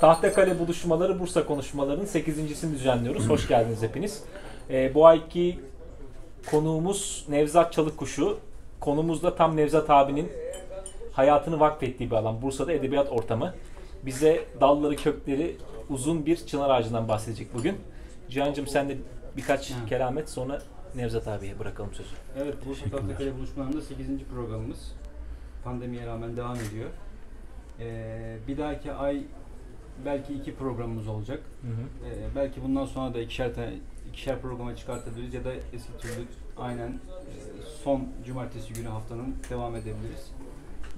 Tahtakale buluşmaları Bursa konuşmalarının 8.sini düzenliyoruz. Hoş geldiniz hepiniz. Ee, bu ayki konuğumuz Nevzat Çalıkkuşu. Konumuz da tam Nevzat abinin hayatını vakfettiği bir alan. Bursa'da edebiyat ortamı. Bize dalları kökleri uzun bir çınar ağacından bahsedecek bugün. Cihan'cığım sen de birkaç Ha. kelam et sonra Nevzat abiye bırakalım sözü. Evet, Bursa Tatlıkale buluşmalarında 8. programımız. Pandemiye rağmen devam ediyor. Ee, bir dahaki ay belki iki programımız olacak. Hı hı. Ee, belki bundan sonra da ikişer, tane, ikişer programa çıkartabiliriz ya da eski türlü aynen e, son cumartesi günü haftanın devam edebiliriz.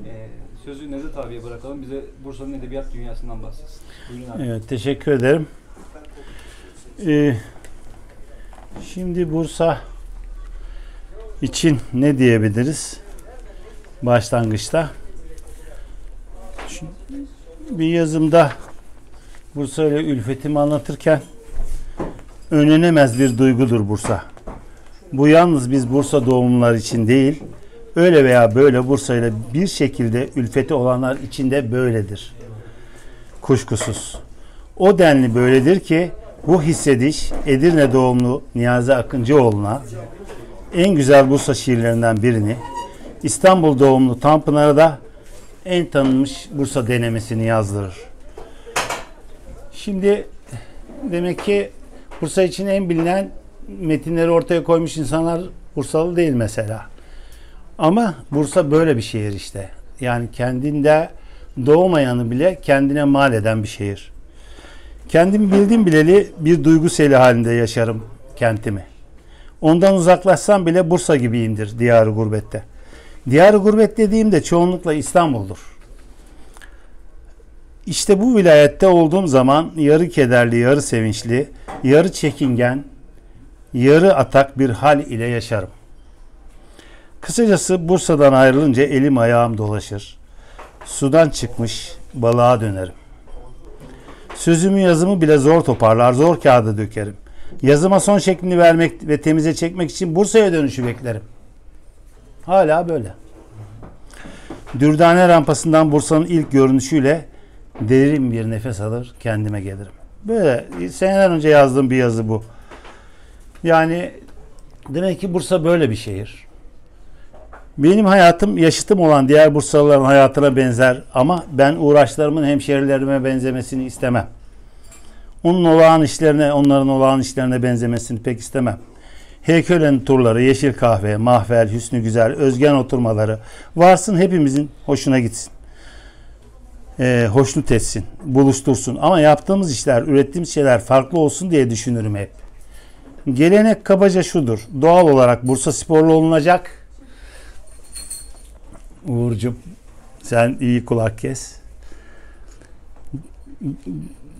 Ee, sözü Nezat abiye bırakalım. Bize Bursa'nın edebiyat dünyasından bahsetsin. Buyurun abi. Evet, teşekkür ederim. Ee, şimdi Bursa için ne diyebiliriz? Başlangıçta. Bir yazımda Bursa ile ülfetimi anlatırken önlenemez bir duygudur Bursa. Bu yalnız biz Bursa doğumlular için değil, öyle veya böyle Bursa ile bir şekilde ülfeti olanlar için de böyledir. Kuşkusuz. O denli böyledir ki bu hissediş Edirne doğumlu Niyazi Akıncıoğlu'na en güzel Bursa şiirlerinden birini, İstanbul doğumlu Tanpınar'a da en tanınmış Bursa denemesini yazdırır. Şimdi demek ki Bursa için en bilinen metinleri ortaya koymuş insanlar Bursalı değil mesela. Ama Bursa böyle bir şehir işte. Yani kendinde doğmayanı bile kendine mal eden bir şehir. Kendim bildim bileli bir duygu seli halinde yaşarım kentimi. Ondan uzaklaşsam bile Bursa gibiyimdir diyarı gurbette. Diyarı gurbet dediğimde çoğunlukla İstanbul'dur. İşte bu vilayette olduğum zaman yarı kederli, yarı sevinçli, yarı çekingen, yarı atak bir hal ile yaşarım. Kısacası Bursa'dan ayrılınca elim ayağım dolaşır. Sudan çıkmış balığa dönerim. Sözümü yazımı bile zor toparlar, zor kağıda dökerim. Yazıma son şeklini vermek ve temize çekmek için Bursa'ya dönüşü beklerim. Hala böyle. Dürdane rampasından Bursa'nın ilk görünüşüyle derin bir nefes alır, kendime gelirim. Böyle seneler önce yazdığım bir yazı bu. Yani demek ki Bursa böyle bir şehir. Benim hayatım yaşıtım olan diğer Bursalıların hayatına benzer ama ben uğraşlarımın hemşerilerime benzemesini istemem. Onun olağan işlerine, onların olağan işlerine benzemesini pek istemem. Heykelin turları, yeşil kahve, mahvel, hüsnü güzel, özgen oturmaları varsın hepimizin hoşuna gitsin. Ee, hoşnut etsin, buluştursun. Ama yaptığımız işler, ürettiğimiz şeyler farklı olsun diye düşünürüm hep. Gelenek kabaca şudur. Doğal olarak Bursa sporlu olunacak. Uğurcuğum sen iyi kulak kes.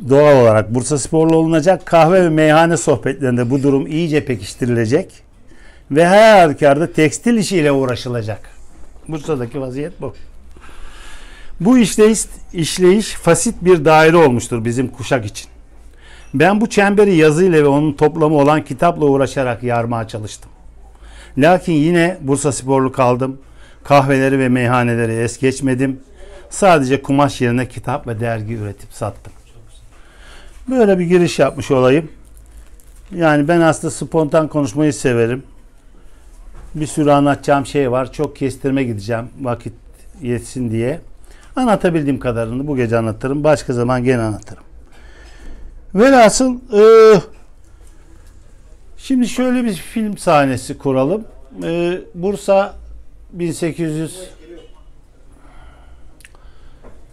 Doğal olarak Bursa sporlu olunacak. Kahve ve meyhane sohbetlerinde bu durum iyice pekiştirilecek. Ve her halükarda tekstil işiyle uğraşılacak. Bursa'daki vaziyet bu. Bu işleyiş, işleyiş fasit bir daire olmuştur bizim kuşak için. Ben bu çemberi yazıyla ve onun toplamı olan kitapla uğraşarak yarmaya çalıştım. Lakin yine Bursa sporlu kaldım. Kahveleri ve meyhaneleri es geçmedim. Sadece kumaş yerine kitap ve dergi üretip sattım. Böyle bir giriş yapmış olayım. Yani ben aslında spontan konuşmayı severim. Bir sürü anlatacağım şey var. Çok kestirme gideceğim vakit yetsin diye. Anlatabildiğim kadarını bu gece anlatırım. Başka zaman gene anlatırım. Velhasıl e, şimdi şöyle bir film sahnesi kuralım. E, Bursa 1800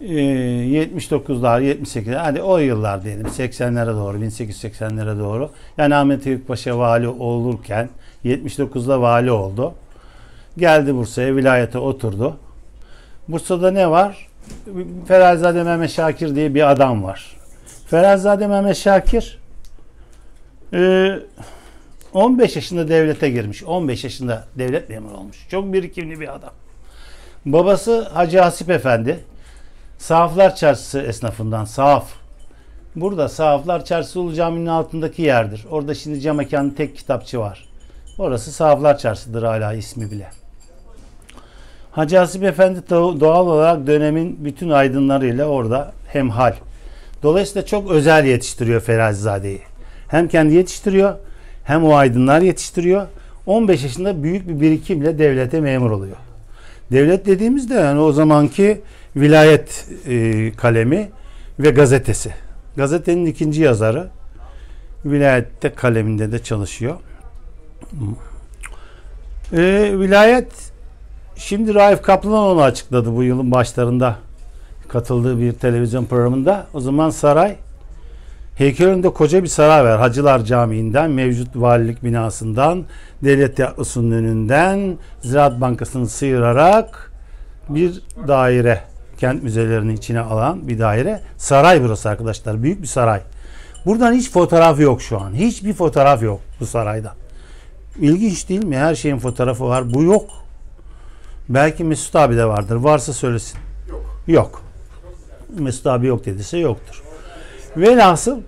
e, 79'lar 78'ler hadi o yıllar diyelim 80'lere doğru 1880'lere doğru yani Ahmet Eyüp Paşa vali olurken 79'da vali oldu. Geldi Bursa'ya vilayete oturdu. Bursa'da ne var? Ferahzade Mehmet Şakir diye bir adam var. Ferahzade Mehmet Şakir e, 15 yaşında devlete girmiş. 15 yaşında devlet memuru olmuş. Çok birikimli bir adam. Babası Hacı Hasip Efendi. Sahaflar Çarşısı esnafından sahaf. Burada Sahaflar Çarşısı Ulu Cami'nin altındaki yerdir. Orada şimdi cam mekanlı tek kitapçı var. Orası Sahaflar Çarşı'dır hala ismi bile. Hacı Hasip Efendi doğal olarak dönemin bütün aydınlarıyla orada hemhal. Dolayısıyla çok özel yetiştiriyor Ferazizade'yi. Hem kendi yetiştiriyor hem o aydınlar yetiştiriyor. 15 yaşında büyük bir birikimle devlete memur oluyor. Devlet dediğimizde yani o zamanki vilayet e, kalemi ve gazetesi. Gazetenin ikinci yazarı. Vilayette kaleminde de çalışıyor. E, vilayet şimdi Raif Kaplan onu açıkladı bu yılın başlarında katıldığı bir televizyon programında. O zaman saray heykel önünde koca bir saray var. Hacılar Camii'nden, mevcut valilik binasından, devlet tiyatrosunun önünden, Ziraat Bankası'nı sıyırarak bir daire kent müzelerini içine alan bir daire. Saray burası arkadaşlar. Büyük bir saray. Buradan hiç fotoğraf yok şu an. Hiçbir fotoğraf yok bu sarayda. İlginç değil mi? Her şeyin fotoğrafı var. Bu yok. Belki Mesut abi de vardır. Varsa söylesin. Yok. Yok. Mesut abi yok dediyse yoktur. Velhasıl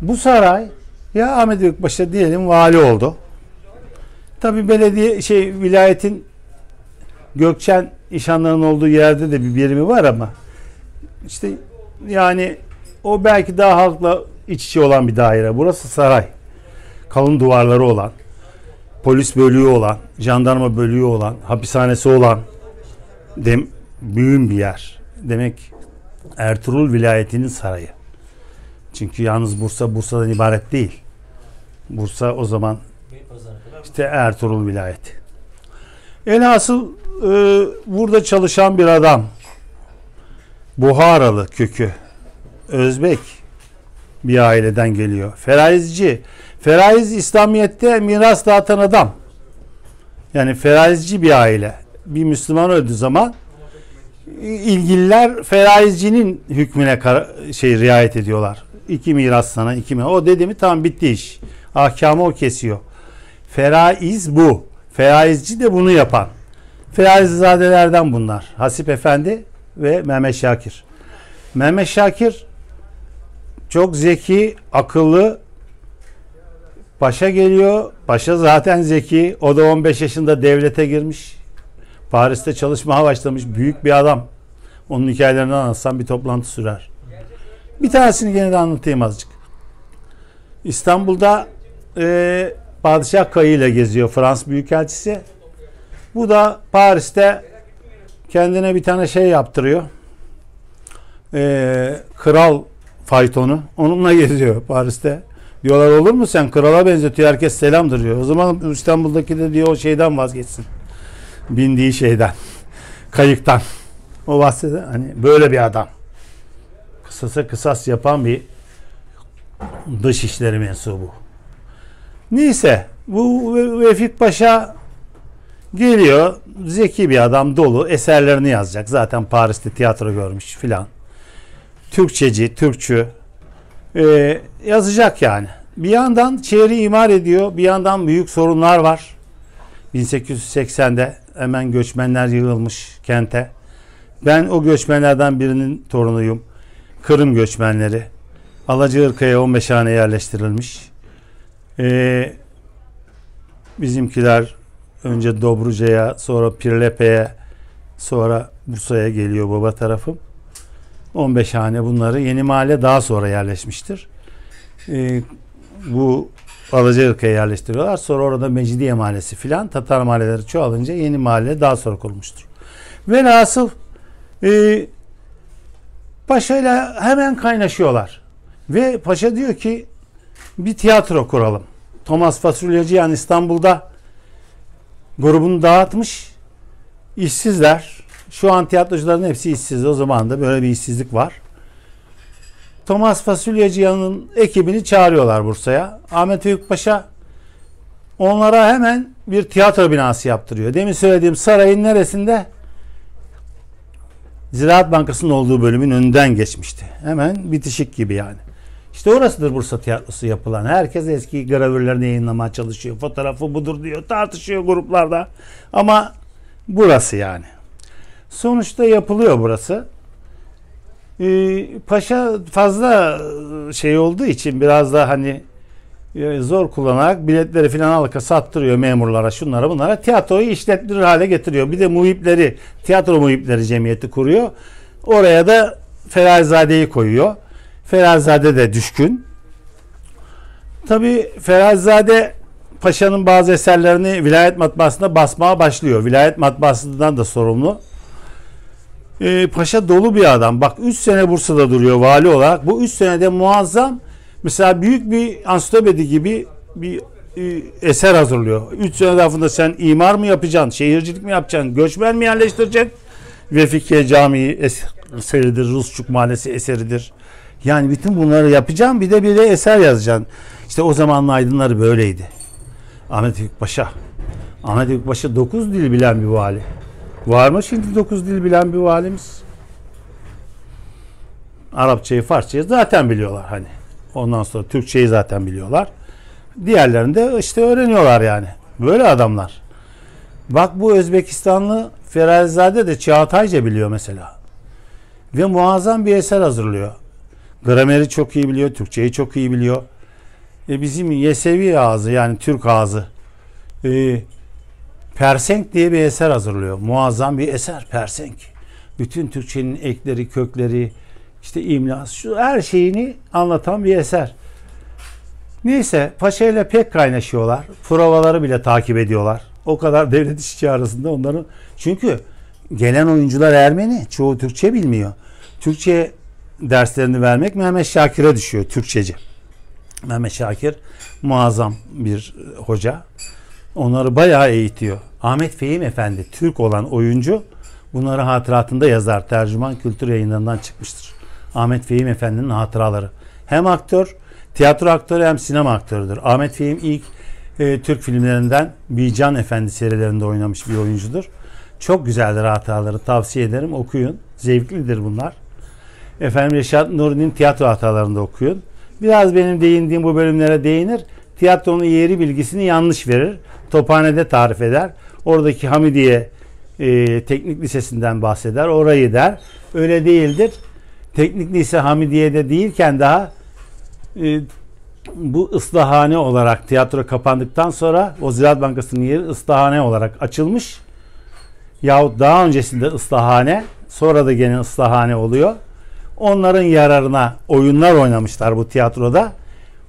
bu saray ya Ahmet Büyükbaş'a diyelim vali oldu. Tabi belediye şey vilayetin Gökçen işanların olduğu yerde de bir birimi var ama işte yani o belki daha halkla iç içe olan bir daire. Burası saray. Kalın duvarları olan, polis bölüğü olan, jandarma bölüğü olan, hapishanesi olan dem büyük bir yer. Demek Ertuğrul vilayetinin sarayı. Çünkü yalnız Bursa Bursa'dan ibaret değil. Bursa o zaman işte Ertuğrul vilayeti. Elhasıl e, burada çalışan bir adam. Buharalı kökü. Özbek bir aileden geliyor. Feraizci. Feraiz İslamiyet'te miras dağıtan adam. Yani feraizci bir aile. Bir Müslüman öldüğü zaman ilgililer feraizcinin hükmüne şey riayet ediyorlar. İki miras sana, iki miras. O dedi mi tamam bitti iş. Ahkamı o kesiyor. Feraiz bu. Feraizci de bunu yapan. Feraizzadelerden bunlar. Hasip Efendi ve Mehmet Şakir. Mehmet Şakir çok zeki, akıllı. Paşa geliyor. Paşa zaten zeki. O da 15 yaşında devlete girmiş. Paris'te çalışmaya başlamış. Büyük bir adam. Onun hikayelerini anlatsam bir toplantı sürer. Bir tanesini gene de anlatayım azıcık. İstanbul'da e, Padişah Kayı ile geziyor Fransız Büyükelçisi. Bu da Paris'te kendine bir tane şey yaptırıyor. E, kral faytonu. Onunla geziyor Paris'te. Diyorlar olur mu sen krala benzetiyor herkes selamdır diyor. O zaman İstanbul'daki de diyor o şeyden vazgeçsin. Bindiği şeyden. Kayıktan. O bahsede hani böyle bir adam. Kısasa kısas yapan bir dış işleri mensubu. Neyse bu Vefik Paşa geliyor. Zeki bir adam dolu. Eserlerini yazacak. Zaten Paris'te tiyatro görmüş filan. Türkçeci, Türkçü. Ee, yazacak yani. Bir yandan şehri imar ediyor. Bir yandan büyük sorunlar var. 1880'de hemen göçmenler yığılmış kente. Ben o göçmenlerden birinin torunuyum. Kırım göçmenleri. Alacıırka'ya 15 hane yerleştirilmiş. Ee, bizimkiler önce Dobruca'ya, sonra Pirlepe'ye, sonra Bursa'ya geliyor baba tarafım. 15 hane bunları yeni mahalle daha sonra yerleşmiştir. Ee, bu Alacıırka'ya yerleştiriyorlar. Sonra orada Mecidiye Mahallesi filan Tatar mahalleleri çoğalınca yeni mahalle daha sonra kurulmuştur. Velhasıl e, Paşa ile hemen kaynaşıyorlar. Ve Paşa diyor ki bir tiyatro kuralım. Thomas Fasulyacı yani İstanbul'da grubunu dağıtmış. işsizler. Şu an tiyatrocuların hepsi işsiz. O zaman da böyle bir işsizlik var. Thomas Fasulyacı'nın ekibini çağırıyorlar Bursa'ya. Ahmet Büyük Paşa onlara hemen bir tiyatro binası yaptırıyor. Demin söylediğim sarayın neresinde? Ziraat Bankası'nın olduğu bölümün önünden geçmişti. Hemen bitişik gibi yani. İşte orasıdır Bursa tiyatrosu yapılan. Herkes eski gravürlerini yayınlamaya çalışıyor. Fotoğrafı budur diyor. Tartışıyor gruplarda. Ama burası yani. Sonuçta yapılıyor burası. Ee, Paşa fazla şey olduğu için biraz da hani e, zor kullanarak biletleri filan halka sattırıyor memurlara şunlara bunlara tiyatroyu işletilir hale getiriyor. Bir de muhipleri tiyatro muhipleri cemiyeti kuruyor. Oraya da Ferazade'yi koyuyor. Ferahzade de düşkün. Tabi Ferahzade Paşa'nın bazı eserlerini vilayet matbaasında basmaya başlıyor. Vilayet matbaasından da sorumlu. Ee, Paşa dolu bir adam. Bak 3 sene Bursa'da duruyor vali olarak. Bu 3 senede muazzam mesela büyük bir ansiklopedi gibi bir e, eser hazırlıyor. 3 sene zarfında sen imar mı yapacaksın, şehircilik mi yapacaksın, göçmen mi yerleştireceksin? Vefike Camii eseridir, Rusçuk Mahallesi eseridir. Yani bütün bunları yapacağım bir de bir de eser yazacaksın. İşte o zamanın aydınları böyleydi. Ahmet Büyük Paşa. Ahmet Büyük Paşa 9 dil bilen bir vali. Var mı şimdi 9 dil bilen bir valimiz? Arapçayı, Farsçayı zaten biliyorlar hani. Ondan sonra Türkçeyi zaten biliyorlar. Diğerlerini de işte öğreniyorlar yani. Böyle adamlar. Bak bu Özbekistanlı Ferazade de Çağatayca biliyor mesela. Ve muazzam bir eser hazırlıyor. Grameri çok iyi biliyor, Türkçeyi çok iyi biliyor. E bizim Yesevi ağzı yani Türk ağzı e, Persenk diye bir eser hazırlıyor. Muazzam bir eser Persenk. Bütün Türkçenin ekleri, kökleri, işte imlası, şu her şeyini anlatan bir eser. Neyse Paşa ile pek kaynaşıyorlar. Provaları bile takip ediyorlar. O kadar devlet işçi arasında onların. Çünkü gelen oyuncular Ermeni. Çoğu Türkçe bilmiyor. Türkçe derslerini vermek Mehmet Şakir'e düşüyor Türkçeci. Mehmet Şakir muazzam bir hoca. Onları bayağı eğitiyor. Ahmet Fehim Efendi Türk olan oyuncu bunları hatıratında yazar. Tercüman Kültür Yayınlarından çıkmıştır. Ahmet Fehim Efendi'nin hatıraları. Hem aktör, tiyatro aktörü hem sinema aktörüdür. Ahmet Fehim ilk e, Türk filmlerinden Bican Efendi serilerinde oynamış bir oyuncudur. Çok güzeldir hatıraları tavsiye ederim okuyun. Zevklidir bunlar. Efendim Reşat Nuri'nin tiyatro hatalarında okuyun. Biraz benim değindiğim bu bölümlere değinir. Tiyatronun yeri bilgisini yanlış verir. Tophane'de tarif eder. Oradaki Hamidiye e, Teknik Lisesi'nden bahseder. Orayı der. Öyle değildir. Teknik Lise Hamidiye'de değilken daha e, bu ıslahane olarak tiyatro kapandıktan sonra o Ziraat Bankası'nın yeri ıslahane olarak açılmış. Yahut daha öncesinde ıslahane sonra da gene ıslahane oluyor. Onların yararına oyunlar oynamışlar bu tiyatroda.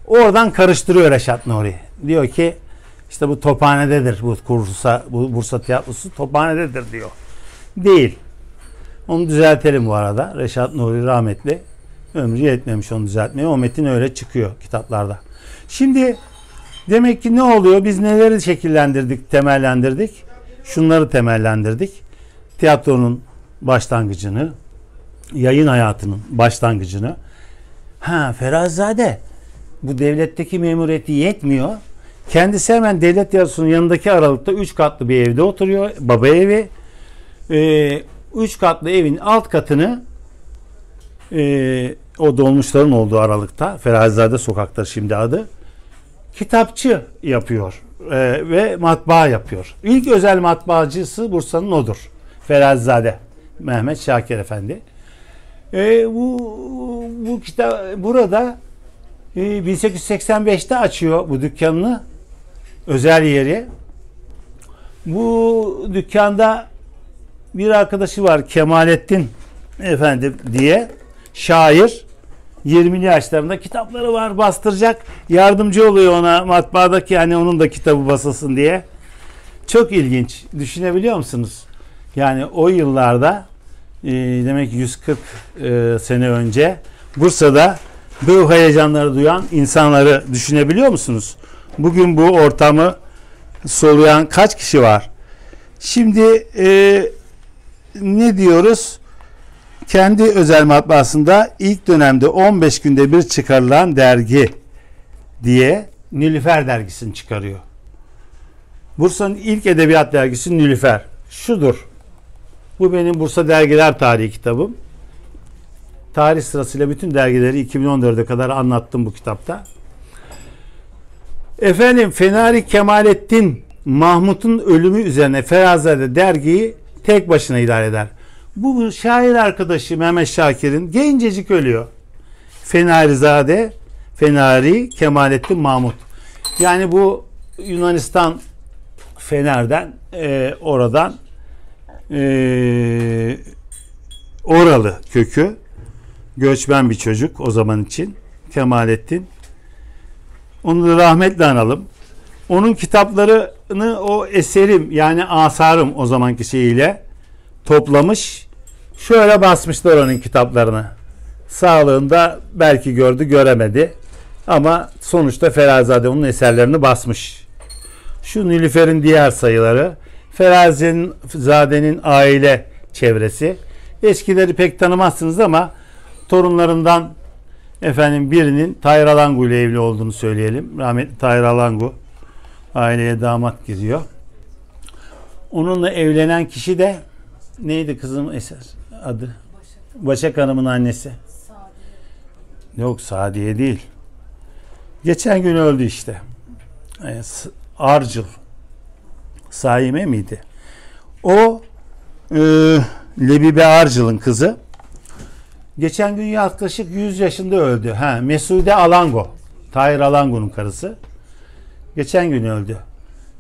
Oradan karıştırıyor Reşat Nuri. Diyor ki işte bu tophanededir bu kursa bu Bursa tiyatrosu tophanededir diyor. Değil. Onu düzeltelim bu arada. Reşat Nuri rahmetli ömrü yetmemiş onu düzeltmeye. O metin öyle çıkıyor kitaplarda. Şimdi demek ki ne oluyor? Biz neleri şekillendirdik, temellendirdik? Şunları temellendirdik. Tiyatronun başlangıcını, yayın hayatının başlangıcını. Ha Ferazade bu devletteki memuriyeti yetmiyor. Kendisi hemen devlet tiyatrosunun yanındaki aralıkta 3 katlı bir evde oturuyor. Baba evi. 3 ee, katlı evin alt katını e, o dolmuşların olduğu aralıkta Ferazade sokakta şimdi adı kitapçı yapıyor e, ve matbaa yapıyor. İlk özel matbaacısı Bursa'nın odur. Ferazade Mehmet Şakir Efendi. E, bu bu kitap burada e, 1885'te açıyor bu dükkanını özel yeri. Bu dükkanda bir arkadaşı var Kemalettin Efendi diye şair 20'li yaşlarında kitapları var bastıracak yardımcı oluyor ona matbaadaki hani onun da kitabı basılsın diye. Çok ilginç. Düşünebiliyor musunuz? Yani o yıllarda e, demek 140 e, sene önce Bursa'da bu heyecanları duyan insanları düşünebiliyor musunuz? Bugün bu ortamı soluyan kaç kişi var? Şimdi e, ne diyoruz? Kendi özel matbaasında ilk dönemde 15 günde bir çıkarılan dergi diye Nilüfer dergisini çıkarıyor. Bursa'nın ilk edebiyat dergisi Nilüfer. Şudur. Bu benim Bursa Dergiler Tarihi kitabım. Tarih sırasıyla bütün dergileri 2014'e kadar anlattım bu kitapta. Efendim Fenari Kemalettin Mahmut'un ölümü üzerine Ferazade dergiyi tek başına idare eder. Bu şair arkadaşı Mehmet Şakir'in gencecik ölüyor. Fenarizade, Fenari Kemalettin Mahmut. Yani bu Yunanistan Fener'den e, oradan e, oralı kökü Göçmen bir çocuk o zaman için. Kemalettin. Onu da rahmetle analım. Onun kitaplarını o eserim yani asarım o zamanki şeyiyle toplamış. Şöyle basmışlar onun kitaplarını. Sağlığında belki gördü göremedi. Ama sonuçta Ferazade onun eserlerini basmış. Şu Nilüfer'in diğer sayıları. Feraze'nin Zade'nin aile çevresi. Eskileri pek tanımazsınız ama torunlarından efendim birinin Tahir Alangu ile evli olduğunu söyleyelim. Rahmetli Tahir Alangu aileye damat giriyor. Onunla evlenen kişi de neydi kızım eser adı? Başak Hanım'ın annesi. Yok Sadiye değil. Geçen gün öldü işte. S- Arcıl. Saime miydi? O e, Lebibe Arcıl'ın kızı. Geçen gün yaklaşık 100 yaşında öldü. Ha, Mesude Alango. Tahir Alango'nun karısı. Geçen gün öldü.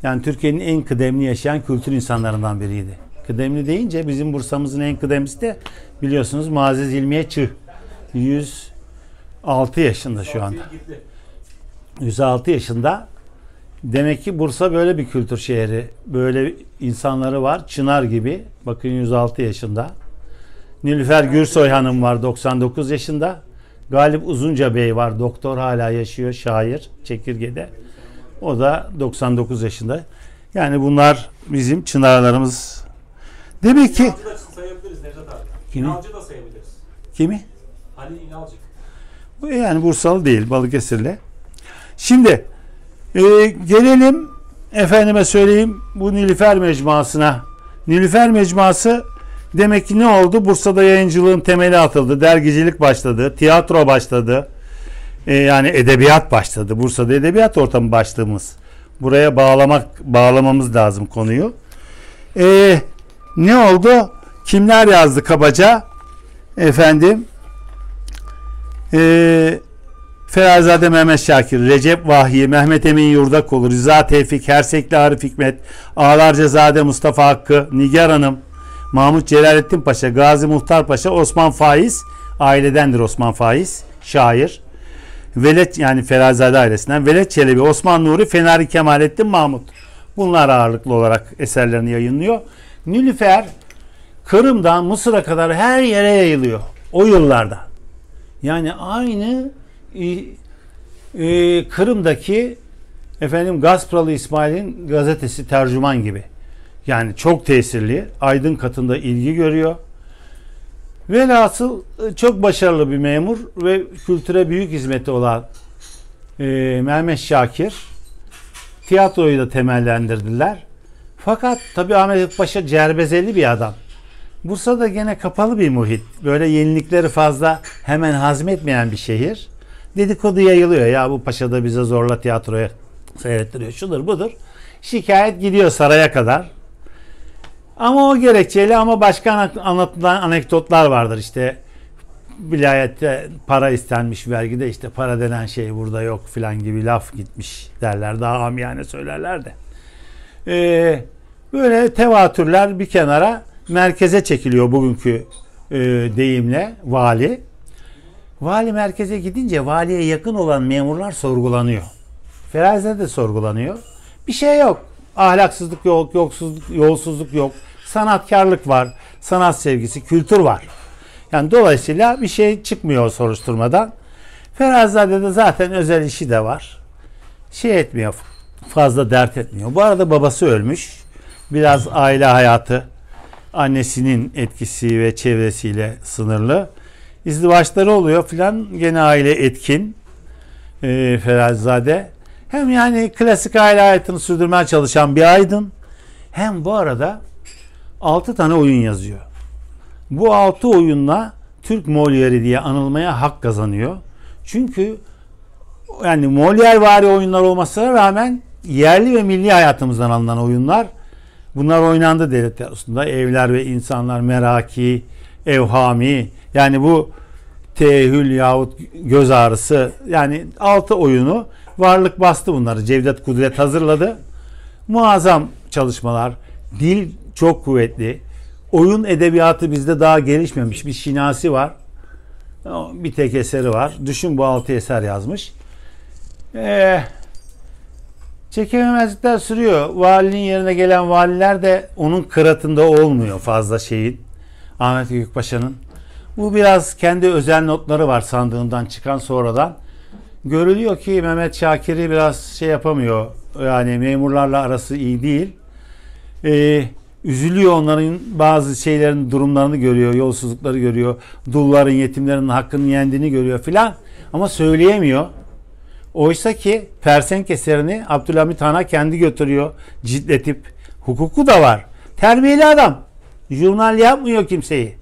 Yani Türkiye'nin en kıdemli yaşayan kültür insanlarından biriydi. Kıdemli deyince bizim Bursa'mızın en kıdemlisi de biliyorsunuz Muazzez İlmiye Çığ. 106 yaşında şu anda. 106 yaşında. Demek ki Bursa böyle bir kültür şehri. Böyle insanları var. Çınar gibi. Bakın 106 yaşında. Nilüfer Gürsoy Hanım var 99 yaşında. Galip Uzunca Bey var. Doktor hala yaşıyor. Şair. Çekirge'de. O da 99 yaşında. Yani bunlar bizim çınarlarımız. Demek ki İnalcı da sayabiliriz Nevzat abi. Kimi? İnalcı da sayabiliriz. kimi? Ali İnalcık. Bu Yani Bursalı değil Balıkesirli. Şimdi e, gelelim efendime söyleyeyim bu Nilüfer Mecmuası'na. Nilüfer Mecmuası demek ki ne oldu? Bursa'da yayıncılığın temeli atıldı. Dergicilik başladı. Tiyatro başladı. E, yani edebiyat başladı. Bursa'da edebiyat ortamı başlığımız. Buraya bağlamak bağlamamız lazım konuyu. E, ne oldu? Kimler yazdı kabaca? Efendim ee, Ferazade Mehmet Şakir, Recep Vahyi, Mehmet Emin Yurdakul, Rıza Tevfik, Hersekli Arif Hikmet, Ağlarcezade Mustafa Hakkı, Nigar Hanım, Mahmut Celalettin Paşa, Gazi Muhtar Paşa, Osman Faiz, ailedendir Osman Faiz, şair. Velet yani Ferazade ailesinden Velet Çelebi, Osman Nuri, Fenari Kemalettin Mahmut. Bunlar ağırlıklı olarak eserlerini yayınlıyor. Nilüfer Kırım'dan Mısır'a kadar her yere yayılıyor o yıllarda. Yani aynı e, e, Kırım'daki efendim Gazpralı İsmail'in gazetesi tercüman gibi. Yani çok tesirli. Aydın katında ilgi görüyor. Velhasıl e, çok başarılı bir memur ve kültüre büyük hizmeti olan e, Mehmet Şakir tiyatroyu da temellendirdiler. Fakat tabii Ahmet Paşa cerbezeli bir adam. Bursa'da gene kapalı bir muhit. Böyle yenilikleri fazla hemen hazmetmeyen bir şehir. Dedikodu yayılıyor. Ya bu paşa da bize zorla tiyatroya seyrettiriyor. Şudur budur. Şikayet gidiyor saraya kadar. Ama o gerekçeyle ama başka anlatılan anekdotlar vardır. İşte vilayette para istenmiş vergide işte para denen şey burada yok filan gibi laf gitmiş derler. Daha amiyane söylerler de. Ee, böyle tevatürler bir kenara merkeze çekiliyor bugünkü e, deyimle vali. Vali merkeze gidince valiye yakın olan memurlar sorgulanıyor. Feraze de sorgulanıyor. Bir şey yok. Ahlaksızlık yok, yoksuzluk, yolsuzluk yok. Sanatkarlık var, sanat sevgisi, kültür var. Yani dolayısıyla bir şey çıkmıyor soruşturmadan. Ferazade'de zaten özel işi de var. Şey etmiyor, fazla dert etmiyor. Bu arada babası ölmüş. Biraz aile hayatı annesinin etkisi ve çevresiyle sınırlı. İzdivaçları oluyor filan gene aile etkin e, Ferazade. Hem yani klasik aile hayatını sürdürmeye çalışan bir aydın. Hem bu arada 6 tane oyun yazıyor. Bu 6 oyunla Türk Molière'i diye anılmaya hak kazanıyor. Çünkü yani Molière vari oyunlar olmasına rağmen yerli ve milli hayatımızdan alınan oyunlar Bunlar oynandı devlet tiyatrosunda. Evler ve insanlar, meraki, evhami. Yani bu tehül yahut göz ağrısı. Yani altı oyunu varlık bastı bunları. Cevdet Kudret hazırladı. Muazzam çalışmalar. Dil çok kuvvetli. Oyun edebiyatı bizde daha gelişmemiş. Bir şinasi var. Bir tek eseri var. Düşün bu altı eser yazmış. Ee, çekememezlikler sürüyor. Valinin yerine gelen valiler de onun kıratında olmuyor fazla şeyin. Ahmet Gökpaşa'nın. Bu biraz kendi özel notları var sandığından çıkan sonradan. Görülüyor ki Mehmet Şakir'i biraz şey yapamıyor. Yani memurlarla arası iyi değil. Ee, üzülüyor onların bazı şeylerin durumlarını görüyor, yolsuzlukları görüyor. Dulların, yetimlerin hakkını yendiğini görüyor filan. Ama söyleyemiyor. Oysa ki Persenk eserini Abdülhamit Han'a kendi götürüyor. Ciltletip. Hukuku da var. Terbiyeli adam. Jurnal yapmıyor kimseyi.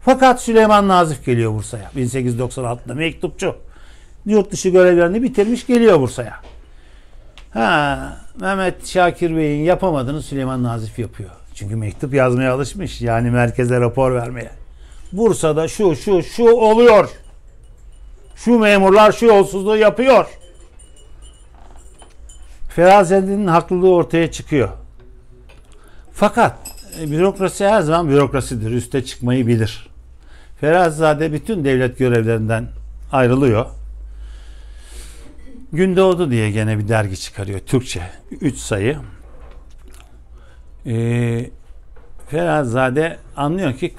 Fakat Süleyman Nazif geliyor Bursa'ya. 1896'da mektupçu. Yurt dışı görevlerini bitirmiş geliyor Bursa'ya. Ha, Mehmet Şakir Bey'in yapamadığını Süleyman Nazif yapıyor. Çünkü mektup yazmaya alışmış. Yani merkeze rapor vermeye. Bursa'da şu şu şu oluyor. Şu memurlar şu yolsuzluğu yapıyor. Ferazet'in haklılığı ortaya çıkıyor. Fakat e, bürokrasi her zaman bürokrasidir. Üste çıkmayı bilir. Ferazade bütün devlet görevlerinden ayrılıyor. Gündoğdu diye gene bir dergi çıkarıyor. Türkçe. 3 sayı. Ee, Ferazade anlıyor ki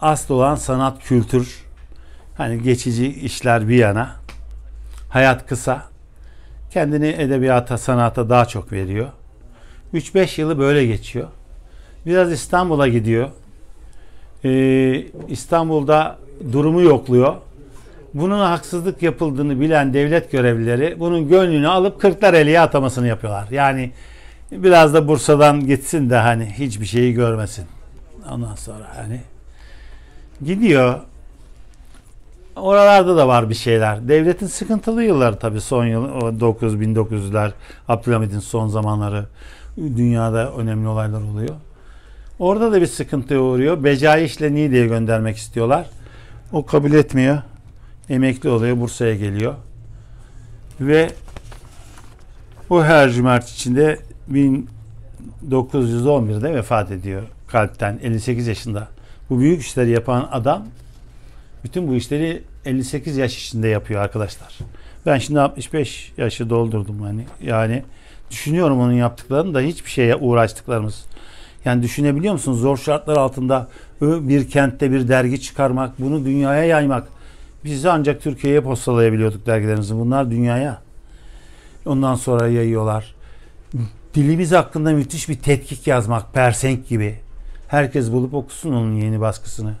asıl olan sanat, kültür, hani geçici işler bir yana. Hayat kısa. Kendini edebiyata, sanata daha çok veriyor. 3-5 yılı böyle geçiyor. Biraz İstanbul'a gidiyor. Ee, İstanbul'da durumu yokluyor. Bunun haksızlık yapıldığını bilen devlet görevlileri bunun gönlünü alıp Kırklareli'ye atamasını yapıyorlar. Yani biraz da Bursa'dan gitsin de hani hiçbir şeyi görmesin. Ondan sonra hani gidiyor. Oralarda da var bir şeyler. Devletin sıkıntılı yılları tabii son yıl o 9 1900'ler Abdülhamid'in son zamanları dünyada önemli olaylar oluyor. Orada da bir sıkıntıya uğruyor. Becai Niğde'ye göndermek istiyorlar. O kabul etmiyor. Emekli oluyor. Bursa'ya geliyor. Ve o her cumart içinde 1911'de vefat ediyor kalpten 58 yaşında. Bu büyük işleri yapan adam bütün bu işleri 58 yaş içinde yapıyor arkadaşlar. Ben şimdi 65 yaşı doldurdum hani yani düşünüyorum onun yaptıklarını da hiçbir şeye uğraştıklarımız. Yani düşünebiliyor musunuz zor şartlar altında bir kentte bir dergi çıkarmak, bunu dünyaya yaymak. Biz de ancak Türkiye'ye postalayabiliyorduk dergilerimizi. Bunlar dünyaya. Ondan sonra yayıyorlar. Dilimiz hakkında müthiş bir tetkik yazmak, Persenk gibi. Herkes bulup okusun onun yeni baskısını.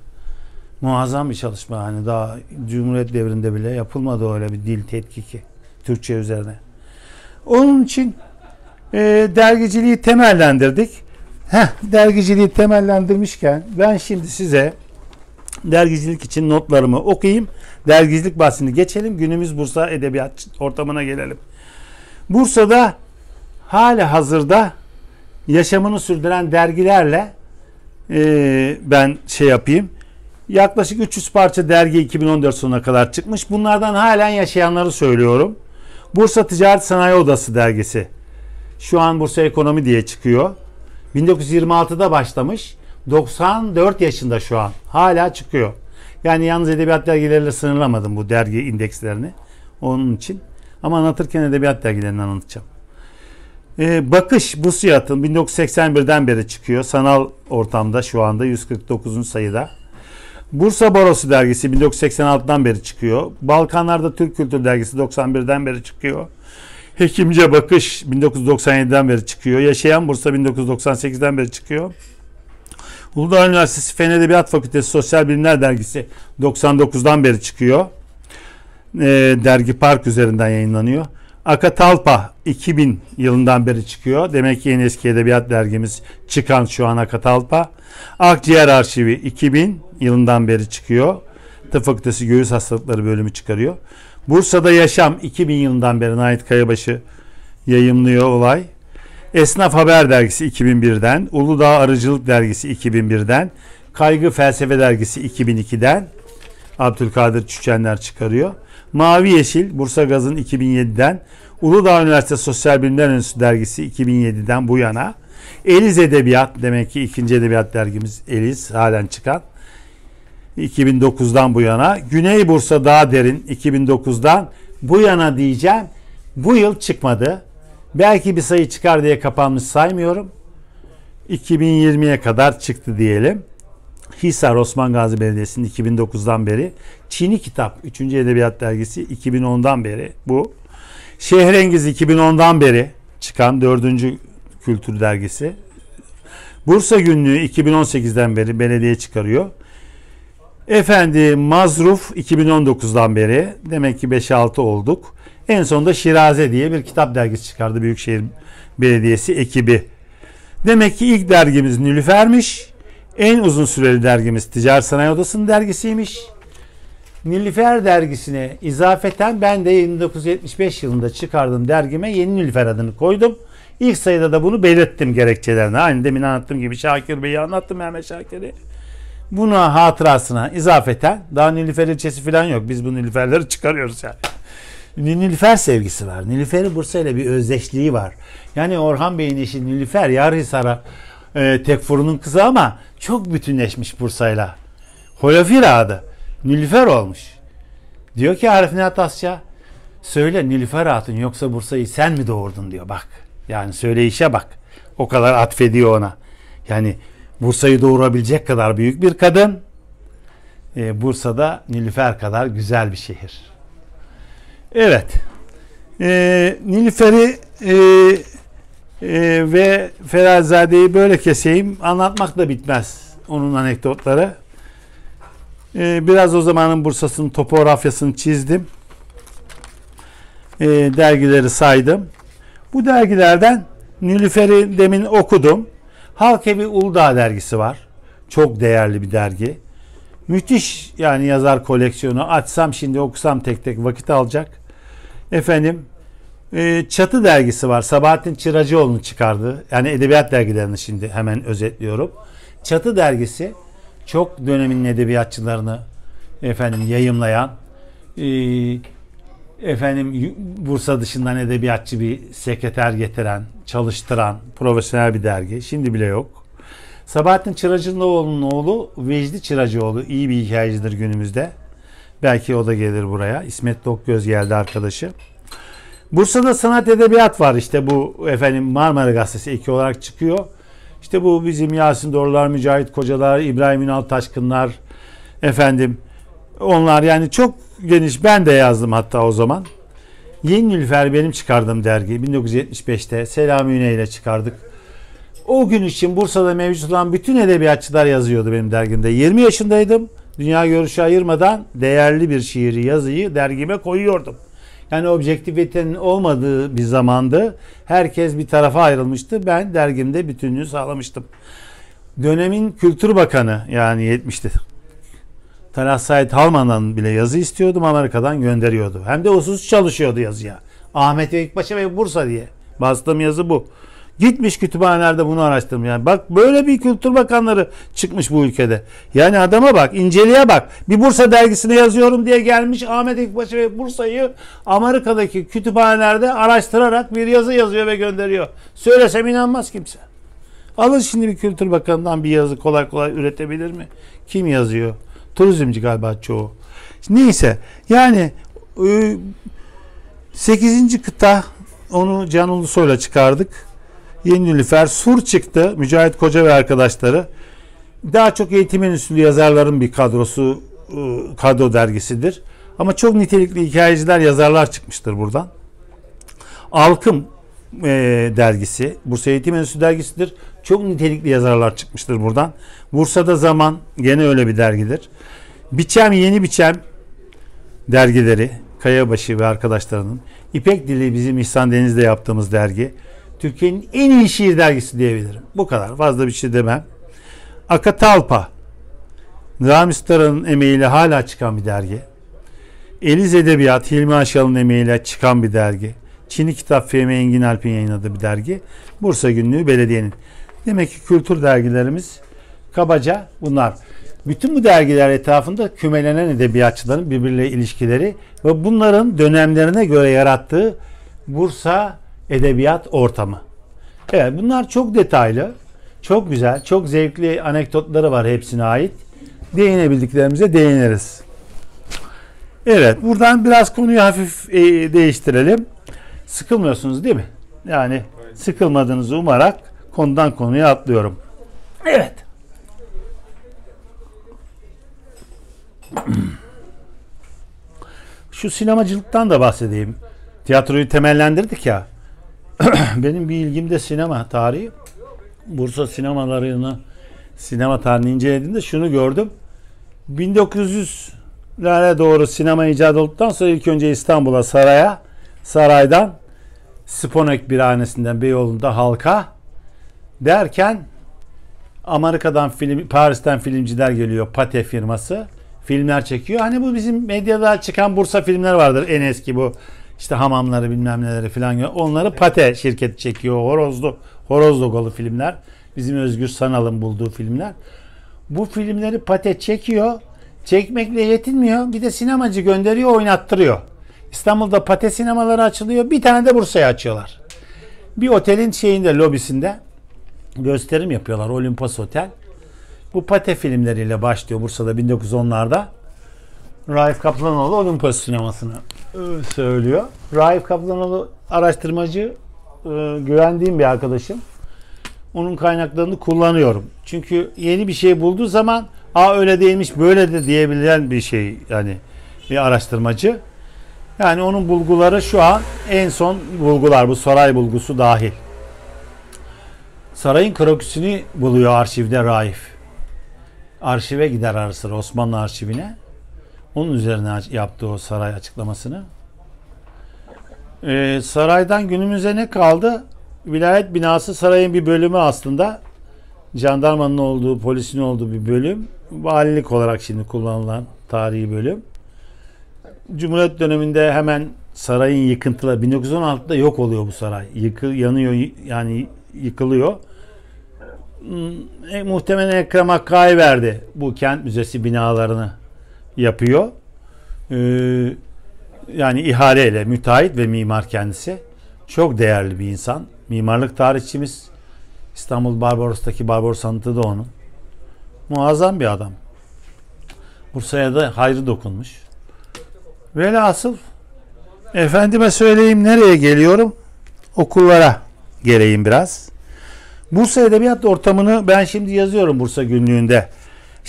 Muazzam bir çalışma hani daha Cumhuriyet devrinde bile yapılmadı öyle bir dil tetkiki Türkçe üzerine. Onun için e, dergiciliği temellendirdik. Heh, dergiciliği temellendirmişken ben şimdi size dergicilik için notlarımı okuyayım. Dergicilik bahsini geçelim. Günümüz Bursa Edebiyat ortamına gelelim. Bursa'da hala hazırda yaşamını sürdüren dergilerle e, ben şey yapayım. Yaklaşık 300 parça dergi 2014 sonuna kadar çıkmış. Bunlardan halen yaşayanları söylüyorum. Bursa Ticaret Sanayi Odası dergisi. Şu an Bursa Ekonomi diye çıkıyor. 1926'da başlamış. 94 yaşında şu an. Hala çıkıyor. Yani yalnız edebiyat dergileriyle sınırlamadım bu dergi indekslerini. Onun için. Ama anlatırken edebiyat dergilerinden anlatacağım. Ee, Bakış Busiyat'ın 1981'den beri çıkıyor. Sanal ortamda şu anda 149. sayıda. Bursa Barosu dergisi 1986'dan beri çıkıyor. Balkanlarda Türk Kültür dergisi 91'den beri çıkıyor. Hekimce Bakış 1997'den beri çıkıyor. Yaşayan Bursa 1998'den beri çıkıyor. Uludağ Üniversitesi Fen Edebiyat Fakültesi Sosyal Bilimler Dergisi 99'dan beri çıkıyor. E, dergi Park üzerinden yayınlanıyor. Akatalpa 2000 yılından beri çıkıyor. Demek ki en eski edebiyat dergimiz çıkan şu an Akatalpa. Akciğer Arşivi 2000 yılından beri çıkıyor. Tıp Fakültesi Göğüs Hastalıkları bölümü çıkarıyor. Bursa'da Yaşam 2000 yılından beri Nait Kayabaşı yayımlıyor olay. Esnaf Haber Dergisi 2001'den, Uludağ Arıcılık Dergisi 2001'den, Kaygı Felsefe Dergisi 2002'den Abdülkadir Çüçenler çıkarıyor. Mavi Yeşil Bursa Gaz'ın 2007'den, Uludağ Üniversitesi Sosyal Bilimler Enstitüsü Dergisi 2007'den bu yana. Eliz Edebiyat demek ki ikinci edebiyat dergimiz Eliz halen çıkan. 2009'dan bu yana. Güney Bursa daha derin 2009'dan bu yana diyeceğim. Bu yıl çıkmadı. Belki bir sayı çıkar diye kapanmış saymıyorum. 2020'ye kadar çıktı diyelim. Hisar Osman Gazi Belediyesi'nin 2009'dan beri. Çini Kitap 3. Edebiyat Dergisi 2010'dan beri bu. Şehrengiz 2010'dan beri çıkan 4. Kültür Dergisi. Bursa Günlüğü 2018'den beri belediye çıkarıyor. Efendi Mazruf 2019'dan beri demek ki 5-6 olduk. En sonunda Şiraze diye bir kitap dergisi çıkardı Büyükşehir Belediyesi ekibi. Demek ki ilk dergimiz Nilüfer'miş. En uzun süreli dergimiz Ticaret Sanayi Odası'nın dergisiymiş. Nilüfer dergisine izafeten ben de 1975 yılında çıkardığım dergime Yeni Nilüfer adını koydum. İlk sayıda da bunu belirttim gerekçelerine. Aynı demin anlattığım gibi Şakir Bey'i anlattım Mehmet Şakir'i. Buna hatırasına izafeten daha Nilüfer ilçesi falan yok. Biz bu Nilüferleri çıkarıyoruz yani. Nilüfer sevgisi var. Nilüfer'in Bursa ile bir özdeşliği var. Yani Orhan Bey'in eşi Nilüfer Yarhisar'a e, Tekfur'un kızı ama çok bütünleşmiş Bursa'yla. Holofira adı. Nilüfer olmuş. Diyor ki Arif Nihat Asya söyle Nilüfer Hatun yoksa Bursa'yı sen mi doğurdun diyor bak. Yani söyleyişe bak. O kadar atfediyor ona. Yani Bursa'yı doğurabilecek kadar büyük bir kadın. Ee, Bursa'da Nilüfer kadar güzel bir şehir. Evet. Ee, Nilüfer'i e, e, ve Feralzade'yi böyle keseyim. Anlatmak da bitmez onun anekdotları. Ee, biraz o zamanın Bursa'sının topografyasını çizdim. Ee, dergileri saydım. Bu dergilerden Nilüfer'i demin okudum. Halk Evi Uludağ dergisi var. Çok değerli bir dergi. Müthiş yani yazar koleksiyonu. Açsam şimdi okusam tek tek vakit alacak. Efendim e, Çatı dergisi var. Sabahattin Çıracıoğlu'nun çıkardığı. Yani edebiyat dergilerini şimdi hemen özetliyorum. Çatı dergisi çok dönemin edebiyatçılarını efendim yayımlayan e, efendim Bursa dışından edebiyatçı bir sekreter getiren, çalıştıran profesyonel bir dergi. Şimdi bile yok. Sabahattin Çıracıoğlu'nun oğlu Vecdi Çıracıoğlu iyi bir hikayecidir günümüzde. Belki o da gelir buraya. İsmet Dokgöz geldi arkadaşı. Bursa'da sanat edebiyat var işte bu efendim Marmara Gazetesi iki olarak çıkıyor. İşte bu bizim Yasin Doğrular, Mücahit Kocalar, İbrahim Ünal Taşkınlar efendim onlar yani çok geniş. Ben de yazdım hatta o zaman. Yeni Nilüfer benim çıkardığım dergi. 1975'te Selami Üne ile çıkardık. O gün için Bursa'da mevcut olan bütün edebiyatçılar yazıyordu benim dergimde. 20 yaşındaydım. Dünya görüşü ayırmadan değerli bir şiiri yazıyı dergime koyuyordum. Yani objektivitenin olmadığı bir zamandı. Herkes bir tarafa ayrılmıştı. Ben dergimde bütünlüğü sağlamıştım. Dönemin Kültür Bakanı yani 70'te Talat Said Halman'dan bile yazı istiyordum Amerika'dan gönderiyordu. Hem de usus çalışıyordu yazıya. Ahmet Ekbaşı ve Bursa diye. Bastığım yazı bu. Gitmiş kütüphanelerde bunu araştırmış. Yani bak böyle bir kültür bakanları çıkmış bu ülkede. Yani adama bak, inceliğe bak. Bir Bursa dergisine yazıyorum diye gelmiş Ahmet Ekbaşı ve Bursa'yı Amerika'daki kütüphanelerde araştırarak bir yazı yazıyor ve gönderiyor. Söylesem inanmaz kimse. Alın şimdi bir kültür bakanından bir yazı kolay kolay üretebilir mi? Kim yazıyor? Turizmci galiba çoğu. Neyse yani 8. kıta onu Can Ulusoy'la çıkardık. Yeni Nilüfer Sur çıktı. Mücahit Koca ve arkadaşları. Daha çok eğitim enstitülü yazarların bir kadrosu kadro dergisidir. Ama çok nitelikli hikayeciler, yazarlar çıkmıştır buradan. Alkım e, dergisi, Bursa Eğitim Enstitüsü dergisidir. Çok nitelikli yazarlar çıkmıştır buradan. Bursa'da Zaman gene öyle bir dergidir. Biçem Yeni Biçem dergileri, Kayabaşı ve arkadaşlarının. İpek Dili bizim İhsan Deniz'de yaptığımız dergi. Türkiye'nin en iyi şiir dergisi diyebilirim. Bu kadar. Fazla bir şey demem. Akatalpa. Ramiz Tara'nın emeğiyle hala çıkan bir dergi. Eliz Edebiyat, Hilmi Aşal'ın emeğiyle çıkan bir dergi. Çin'i Kitap Fehmi Engin Alp'in yayınladığı bir dergi. Bursa Günlüğü Belediye'nin. Demek ki kültür dergilerimiz kabaca bunlar. Bütün bu dergiler etrafında kümelenen edebiyatçıların birbirleriyle ilişkileri ve bunların dönemlerine göre yarattığı Bursa edebiyat ortamı. Evet bunlar çok detaylı, çok güzel, çok zevkli anekdotları var hepsine ait. değinebildiklerimize değiniriz. Evet, buradan biraz konuyu hafif e, değiştirelim. Sıkılmıyorsunuz değil mi? Yani sıkılmadığınızı umarak konudan konuya atlıyorum. Evet. Şu sinemacılıktan da bahsedeyim. Tiyatroyu temellendirdik ya. Benim bir ilgim de sinema tarihi. Bursa sinemalarını, sinema tarihini incelediğimde şunu gördüm. 1900'lere doğru sinema icat olduktan sonra ilk önce İstanbul'a, saraya, saraydan Sponek birhanesinden Beyoğlu'nda halka derken Amerika'dan film, Paris'ten filmciler geliyor. Pate firması. Filmler çekiyor. Hani bu bizim medyada çıkan Bursa filmler vardır. En eski bu işte hamamları bilmem neleri falan. Onları Pate şirketi çekiyor. Horozlu, horoz logolu filmler. Bizim Özgür Sanal'ın bulduğu filmler. Bu filmleri Pate çekiyor. Çekmekle yetinmiyor. Bir de sinemacı gönderiyor, oynattırıyor. İstanbul'da Pate sinemaları açılıyor. Bir tane de Bursa'ya açıyorlar. Bir otelin şeyinde, lobisinde gösterim yapıyorlar. Olimpos Otel. Bu Pate filmleriyle başlıyor Bursa'da 1910'larda. Raif Kaplanoğlu Olimpos sinemasını e, söylüyor. Raif Kaplanoğlu araştırmacı, e, güvendiğim bir arkadaşım. Onun kaynaklarını kullanıyorum. Çünkü yeni bir şey bulduğu zaman Aa öyle değilmiş böyle de diyebilen bir şey yani bir araştırmacı. Yani onun bulguları şu an en son bulgular bu saray bulgusu dahil. Sarayın kroküsünü buluyor arşivde Raif. Arşive gider ara Osmanlı arşivine. Onun üzerine yaptığı o saray açıklamasını. Ee, saraydan günümüze ne kaldı? Vilayet binası sarayın bir bölümü aslında. Jandarmanın olduğu, polisin olduğu bir bölüm. Valilik olarak şimdi kullanılan tarihi bölüm. Cumhuriyet döneminde hemen sarayın yıkıntıları 1916'da yok oluyor bu saray. Yıkı, yanıyor yani yıkılıyor. E, muhtemelen Ekrem Hakkari verdi bu kent müzesi binalarını yapıyor. Ee, yani ihaleyle müteahhit ve mimar kendisi. Çok değerli bir insan. Mimarlık tarihçimiz. İstanbul Barbaros'taki Barbaros anıtı da onun. Muazzam bir adam. Bursa'ya da hayrı dokunmuş. Velhasıl efendime söyleyeyim nereye geliyorum? Okullara geleyim biraz. Bursa Edebiyat Ortamını ben şimdi yazıyorum Bursa günlüğünde.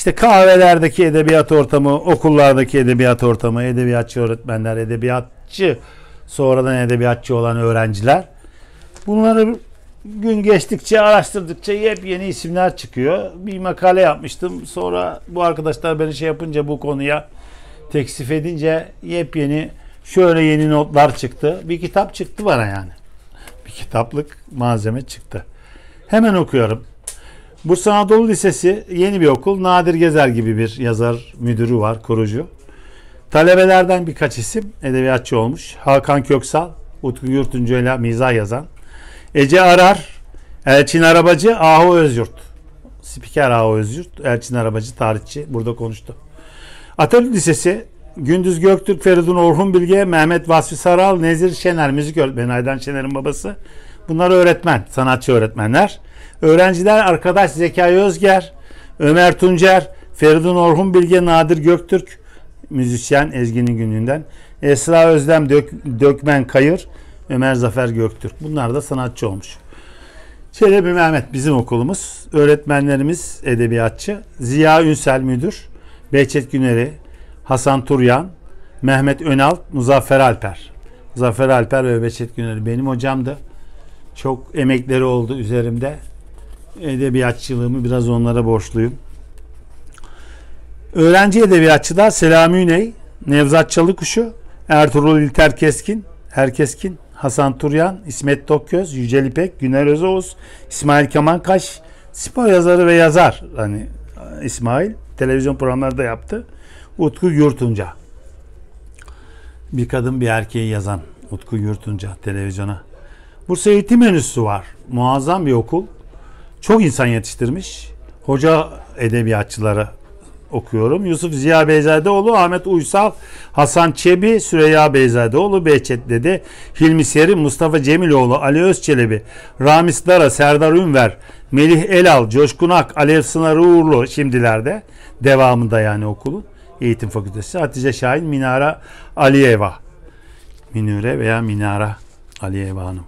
İşte kahvelerdeki edebiyat ortamı, okullardaki edebiyat ortamı, edebiyatçı öğretmenler, edebiyatçı, sonradan edebiyatçı olan öğrenciler. Bunları gün geçtikçe, araştırdıkça yepyeni isimler çıkıyor. Bir makale yapmıştım. Sonra bu arkadaşlar beni şey yapınca bu konuya teksif edince yepyeni şöyle yeni notlar çıktı. Bir kitap çıktı bana yani. Bir kitaplık malzeme çıktı. Hemen okuyorum. Bursa Anadolu Lisesi yeni bir okul. Nadir Gezer gibi bir yazar müdürü var, kurucu. Talebelerden birkaç isim edebiyatçı olmuş. Hakan Köksal, Utku Yurtuncu ile mizah yazan. Ece Arar, Elçin Arabacı, Ahu Özyurt. Spiker Ahu Özyurt, Elçin Arabacı tarihçi burada konuştu. Atatürk Lisesi Gündüz Göktürk, Feridun Orhun Bilge, Mehmet Vasfi Saral, Nezir Şener, müzik öğretmeni Aydan Şener'in babası. Bunlar öğretmen, sanatçı öğretmenler. Öğrenciler arkadaş Zekai Özger, Ömer Tuncer, Feridun Orhun Bilge, Nadir Göktürk, müzisyen Ezgi'nin gününden. Esra Özlem Dök, Dökmen Kayır, Ömer Zafer Göktürk. Bunlar da sanatçı olmuş. Çelebi Mehmet bizim okulumuz. Öğretmenlerimiz edebiyatçı. Ziya Ünsel müdür. Behçet Güneri, Hasan Turyan, Mehmet Önal, Muzaffer Alper. Muzaffer Alper ve Behçet Güneri benim hocamdı. Çok emekleri oldu üzerimde. Edebiyatçılığımı biraz onlara borçluyum. Öğrenci edebiyatçılar Selami Üney, Nevzat Çalıkuşu, Ertuğrul İlter Keskin, Erkeskin, Hasan Turyan, İsmet Tokgöz, Yücel İpek, Güner Özoğuz, İsmail Kemal Kaş, spor yazarı ve yazar. Hani İsmail televizyon programları yaptı. Utku Yurtunca. Bir kadın bir erkeği yazan Utku Yurtunca televizyona. Bursa Eğitim Enstitüsü var. Muazzam bir okul. Çok insan yetiştirmiş. Hoca edebiyatçıları okuyorum. Yusuf Ziya Beyzadeoğlu, Ahmet Uysal, Hasan Çebi, Süreyya Beyzadeoğlu, Behçet Dede, Hilmi Seri, Mustafa Cemiloğlu, Ali Özçelebi, Ramiz Dara, Serdar Ünver, Melih Elal, Coşkun Ak, Alev Sınar Uğurlu şimdilerde. Devamında yani okulun. Eğitim Fakültesi. Hatice Şahin Minara Aliyeva. Minure veya Minara Aliyeva Hanım.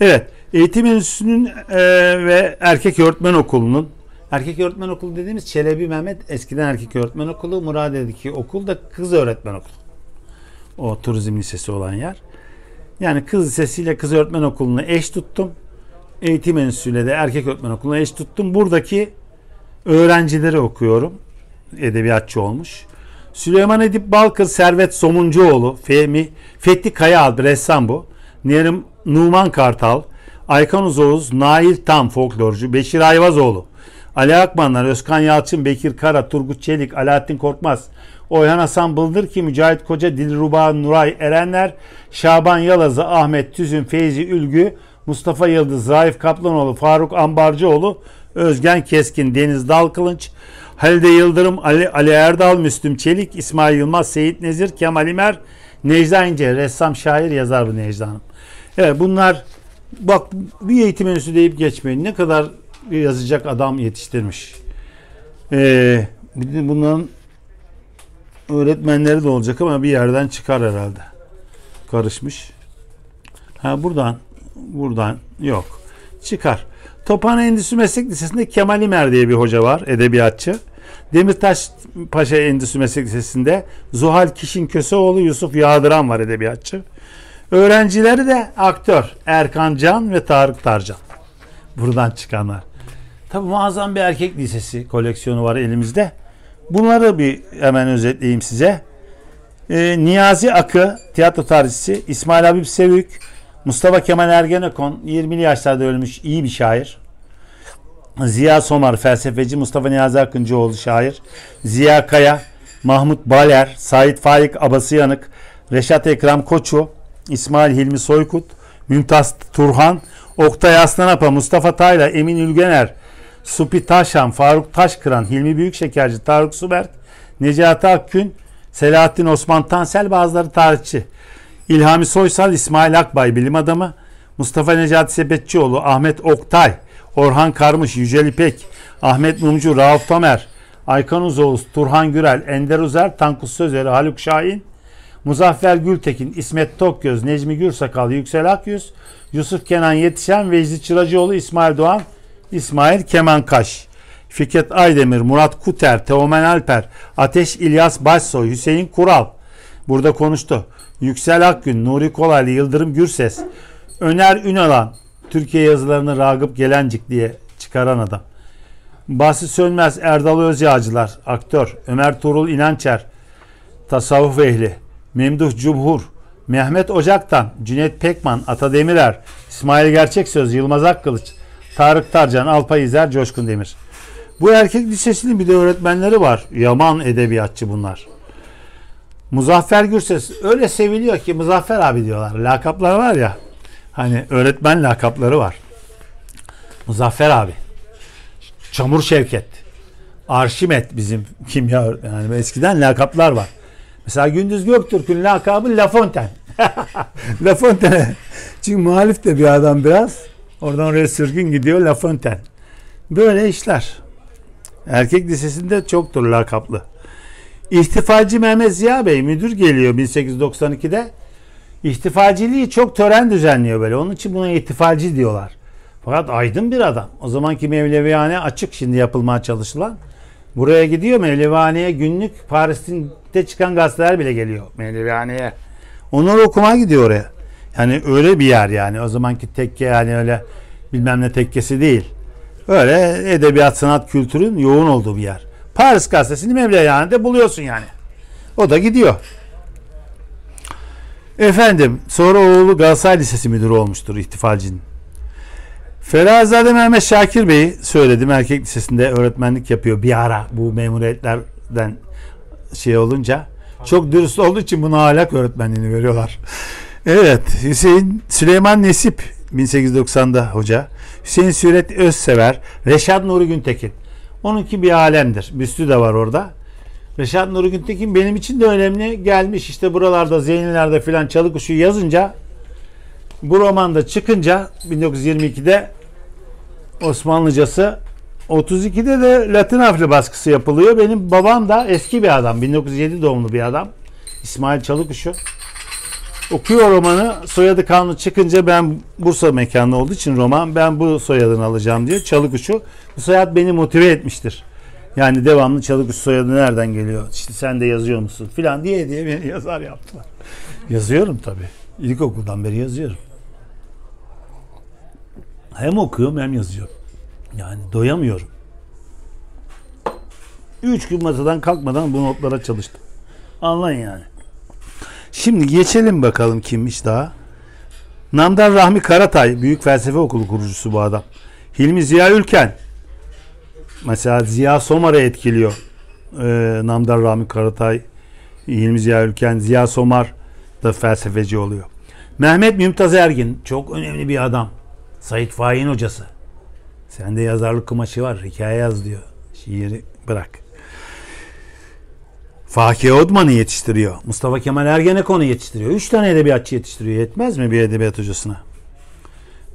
Evet. Eğitim Enstitüsü'nün e, ve Erkek Öğretmen Okulu'nun Erkek Öğretmen Okulu dediğimiz Çelebi Mehmet eskiden Erkek Öğretmen Okulu, Muradiye'deki okul da Kız Öğretmen Okulu. O turizm lisesi olan yer. Yani kız lisesiyle kız öğretmen okulunu eş tuttum. Eğitim enstitüsüyle de erkek öğretmen okulunu eş tuttum. Buradaki öğrencileri okuyorum. Edebiyatçı olmuş. Süleyman Edip Balkır, Servet Somuncuoğlu, Fehmi, Fethi Kayaalp, ressam bu. Numan Kartal, Aykan Uzoğuz, Nail Tam folklorcu, Beşir Ayvazoğlu, Ali Akmanlar, Özkan Yalçın, Bekir Kara, Turgut Çelik, Alaaddin Korkmaz, Oyhan Hasan Bıldır ki Mücahit Koca, Dilruba Nuray Erenler, Şaban Yalazı, Ahmet Tüzün, Feyzi Ülgü, Mustafa Yıldız, Raif Kaplanoğlu, Faruk Ambarcıoğlu, Özgen Keskin, Deniz Dalkılınç, Halide Yıldırım, Ali, Ali Erdal, Müslüm Çelik, İsmail Yılmaz, Seyit Nezir, Kemal İmer, Necla İnce, ressam, şair, yazar bu Necla Hanım. Evet bunlar bak bir eğitim enstitüsü deyip geçmeyin. Ne kadar yazacak adam yetiştirmiş. Ee, bunların öğretmenleri de olacak ama bir yerden çıkar herhalde. Karışmış. Ha buradan buradan yok. Çıkar. Tophane Endüstri Meslek Lisesi'nde Kemal İmer diye bir hoca var, edebiyatçı. Demirtaş Paşa Endüstri Meslek Lisesi'nde Zuhal Kişin Köseoğlu, Yusuf Yağdıran var edebiyatçı. Öğrencileri de aktör Erkan Can ve Tarık Tarcan. Buradan çıkanlar. Tabi muazzam bir erkek lisesi koleksiyonu var elimizde. Bunları bir hemen özetleyeyim size. Ee, Niyazi Akı, tiyatro tarihçisi, İsmail Habib Sevük, Mustafa Kemal Ergenekon, 20'li yaşlarda ölmüş iyi bir şair. Ziya Somar, felsefeci, Mustafa Niyazi Akıncıoğlu şair, Ziya Kaya, Mahmut Baler, Sait Faik Abasıyanık, Reşat Ekrem Koçu, İsmail Hilmi Soykut, Mümtaz Turhan, Oktay Aslanapa, Mustafa Tayla, Emin Ülgener, Supi Taşan, Faruk Taşkıran, Hilmi Büyükşekerci, Tarık Suberk, Necati Akgün, Selahattin Osman Tansel bazıları tarihçi. İlhami Soysal, İsmail Akbay bilim adamı, Mustafa Necati Sepetçioğlu, Ahmet Oktay, Orhan Karmış, Yücel İpek, Ahmet Mumcu, Rauf Tamer, Aykan Uzoğuz, Turhan Gürel, Ender Uzer, Tankus Sözeri, Haluk Şahin, Muzaffer Gültekin, İsmet Tokgöz, Necmi Gürsakal, Yüksel Akyüz, Yusuf Kenan Yetişen, Vecdi Çıracıoğlu, İsmail Doğan, İsmail Kemankaş, Fikret Aydemir, Murat Kuter, Teomen Alper, Ateş İlyas Başsoy, Hüseyin Kural. Burada konuştu. Yüksel Akgün, Nuri Kolaylı, Yıldırım Gürses, Öner Ünalan, Türkiye yazılarını Ragıp Gelencik diye çıkaran adam. Basit Sönmez, Erdal Özyağcılar, aktör, Ömer Tuğrul İnançer, tasavvuf ehli, Memduh Cumhur, Mehmet Ocaktan, Cüneyt Pekman, Ata Demirer, İsmail Gerçeksöz, Yılmaz Akkılıç, Tarık Tarcan, Alpay İzer, Coşkun Demir. Bu erkek lisesinin bir de öğretmenleri var. Yaman edebiyatçı bunlar. Muzaffer Gürses öyle seviliyor ki Muzaffer abi diyorlar. Lakaplar var ya. Hani öğretmen lakapları var. Muzaffer abi. Çamur Şevket. Arşimet bizim kimya yani eskiden lakaplar var. Mesela Gündüz Göktürk'ün lakabı La Fontaine. La Fontaine. Çünkü muhalif de bir adam biraz. Oradan oraya sürgün gidiyor La Fontaine. Böyle işler. Erkek lisesinde çoktur lakaplı. İhtifacı Mehmet Ziya Bey müdür geliyor 1892'de. İhtifaciliği çok tören düzenliyor böyle. Onun için buna ihtifacı diyorlar. Fakat aydın bir adam. O zamanki Mevlevihane açık şimdi yapılmaya çalışılan. Buraya gidiyor Mevlevihane'ye günlük Paris'te çıkan gazeteler bile geliyor Mevlevihane'ye. Onları okumaya gidiyor oraya. Yani öyle bir yer yani. O zamanki tekke yani öyle bilmem ne tekkesi değil. Öyle edebiyat, sanat, kültürün yoğun olduğu bir yer. Paris gazetesini Mevlevihane'de buluyorsun yani. O da gidiyor. Efendim sonra oğlu Galatasaray Lisesi müdürü olmuştur ihtifalcinin. Ferazade Mehmet Şakir Bey'i söyledim. Erkek Lisesi'nde öğretmenlik yapıyor bir ara bu memuriyetlerden şey olunca. Çok dürüst olduğu için buna ahlak öğretmenliğini veriyorlar. Evet Hüseyin Süleyman Nesip 1890'da hoca. Hüseyin Süret Özsever. Reşat Nuri Güntekin. Onunki bir alemdir. Büstü de var orada. Reşat Nuri Güntekin benim için de önemli gelmiş. İşte buralarda Zeynilerde filan Çalıkuşu yazınca bu romanda çıkınca 1922'de Osmanlıcası 32'de de Latin harfli baskısı yapılıyor. Benim babam da eski bir adam. 1907 doğumlu bir adam. İsmail Çalıkuşu. Okuyor romanı. Soyadı kanunu çıkınca ben Bursa mekanı olduğu için roman ben bu soyadını alacağım diyor. Çalıkuşu. Bu soyad beni motive etmiştir. Yani devamlı Çalıkuşu soyadı nereden geliyor? İşte sen de yazıyor musun? Filan diye diye beni yazar yaptılar. Yazıyorum tabii. İlkokuldan beri yazıyorum. Hem okuyorum hem yazıyorum. Yani doyamıyorum. Üç gün masadan kalkmadan bu notlara çalıştım. Anlayın yani. Şimdi geçelim bakalım kimmiş daha. Namdar Rahmi Karatay, Büyük Felsefe Okulu kurucusu bu adam. Hilmi Ziya Ülken. Mesela Ziya Somar'ı etkiliyor. Ee, Namdar Rahmi Karatay, Hilmi Ziya Ülken, Ziya Somar da felsefeci oluyor. Mehmet Mümtaz Ergin, çok önemli bir adam. Said Fahin hocası. Sende yazarlık kumaşı var. Hikaye yaz diyor. Şiiri bırak. Fakir Odman'ı yetiştiriyor. Mustafa Kemal Ergenekon'u yetiştiriyor. Üç tane edebiyatçı yetiştiriyor. Yetmez mi bir edebiyat hocasına?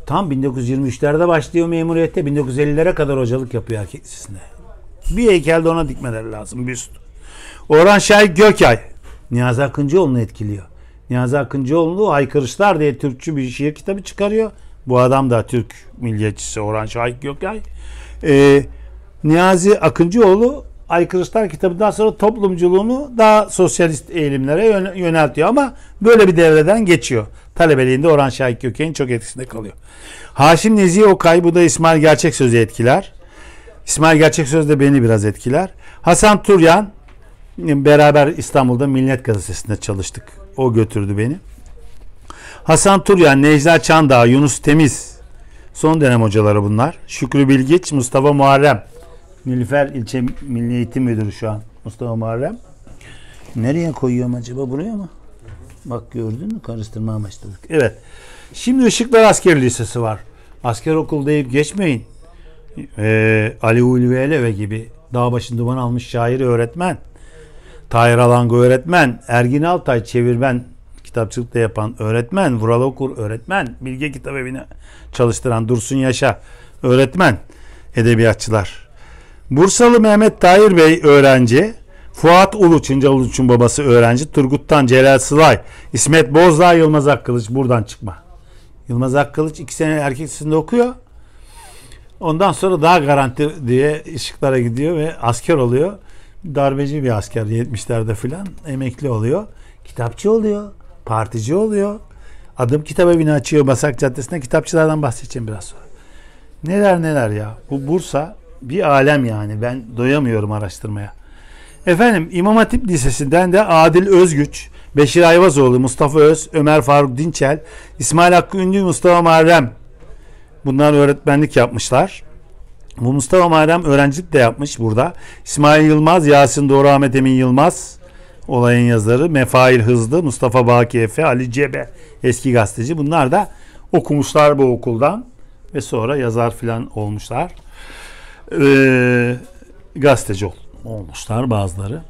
Tam 1923'lerde başlıyor memuriyette. 1950'lere kadar hocalık yapıyor erkek lisesinde. Bir heykel de ona dikmeleri lazım. Büst. Orhan Şahik Gökay. Niyazi Akıncıoğlu'nu etkiliyor. Niyazi Akıncıoğlu Haykırışlar diye Türkçü bir şiir kitabı çıkarıyor. Bu adam da Türk milliyetçisi Orhan Şahik Gökay. Ee, Niyazi Akıncıoğlu Aykırışlar kitabından sonra toplumculuğunu daha sosyalist eğilimlere yön- yöneltiyor ama böyle bir devreden geçiyor. Talebeliğinde Orhan Şahik Gökay'ın çok etkisinde kalıyor. Haşim Nezihe Okay bu da İsmail Gerçek Söz'ü etkiler. İsmail Gerçek Söz de beni biraz etkiler. Hasan Turyan beraber İstanbul'da Millet Gazetesi'nde çalıştık. O götürdü beni. Hasan Turyan, Necla Çandağ, Yunus Temiz. Son dönem hocaları bunlar. Şükrü Bilgiç, Mustafa Muharrem. Nilüfer İlçe Milli Eğitim Müdürü şu an. Mustafa Muharrem. Nereye koyuyorum acaba? Buraya mı? Bak gördün mü? Karıştırmaya başladık. Evet. Şimdi Işıklar Asker Lisesi var. Asker okul deyip geçmeyin. Ee, Ali Ulvi Eleve gibi dağ başında duman almış şair öğretmen. Tahir Alango öğretmen. Ergin Altay çevirmen kitapçılıkta yapan öğretmen. Vural Okur öğretmen. Bilge Kitabevi'ni çalıştıran Dursun Yaşa öğretmen. Edebiyatçılar. Bursalı Mehmet Tahir Bey öğrenci. Fuat Ulu, Çıncal Uluç'un babası öğrenci. Turgut'tan Celal Sılay. İsmet Bozdağ, Yılmaz Akkılıç buradan çıkma. Yılmaz Akkılıç iki sene erkek lisesinde okuyor. Ondan sonra daha garanti diye ışıklara gidiyor ve asker oluyor. Darbeci bir asker 70'lerde filan emekli oluyor. Kitapçı oluyor. Partici oluyor. Adım kitap evini açıyor Basak Caddesi'nde. Kitapçılardan bahsedeceğim biraz sonra. Neler neler ya. Bu Bursa bir alem yani. Ben doyamıyorum araştırmaya. Efendim İmam Hatip Lisesi'nden de Adil Özgüç, Beşir Ayvazoğlu, Mustafa Öz, Ömer Faruk Dinçel, İsmail Hakkı Ünlü, Mustafa Muharrem. Bunlar öğretmenlik yapmışlar. Bu Mustafa Muharrem öğrencilik de yapmış burada. İsmail Yılmaz, Yasin Doğru Ahmet Emin Yılmaz olayın yazarı. Mefail Hızlı, Mustafa Baki Efe, Ali Cebe eski gazeteci. Bunlar da okumuşlar bu okuldan ve sonra yazar filan olmuşlar. Ee, gazeteci ol- olmuşlar bazıları.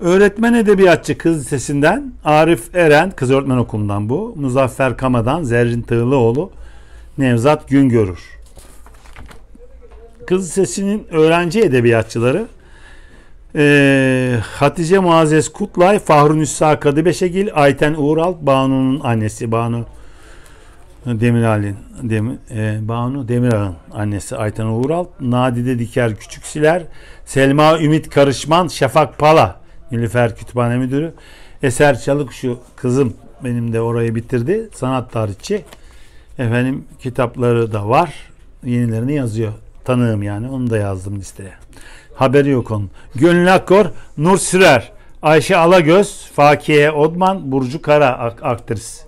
Öğretmen edebiyatçı kız lisesinden Arif Eren, kız öğretmen okulundan bu. Muzaffer Kama'dan Zerrin Tığlıoğlu, Nevzat Güngörür. Kız Lisesi'nin öğrenci edebiyatçıları eee, Hatice Muazzez Kutlay, Fahrunüssa Kadıbeşegil, Ayten Uğral, Banu'nun annesi Banu Demiral'in Demir, e, Banu Demiral'ın annesi Ayten Uğral, Nadide Diker Küçüksiler, Selma Ümit Karışman, Şafak Pala, Nilüfer Kütüphane Müdürü, Eser Çalık şu kızım benim de orayı bitirdi. Sanat tarihçi. Efendim kitapları da var. Yenilerini yazıyor. Tanığım yani. Onu da yazdım listeye. Haberi yok onun. Gönül Akkor, Nur Sürer, Ayşe Alagöz, Fakiye Odman, Burcu Kara ak- aktris.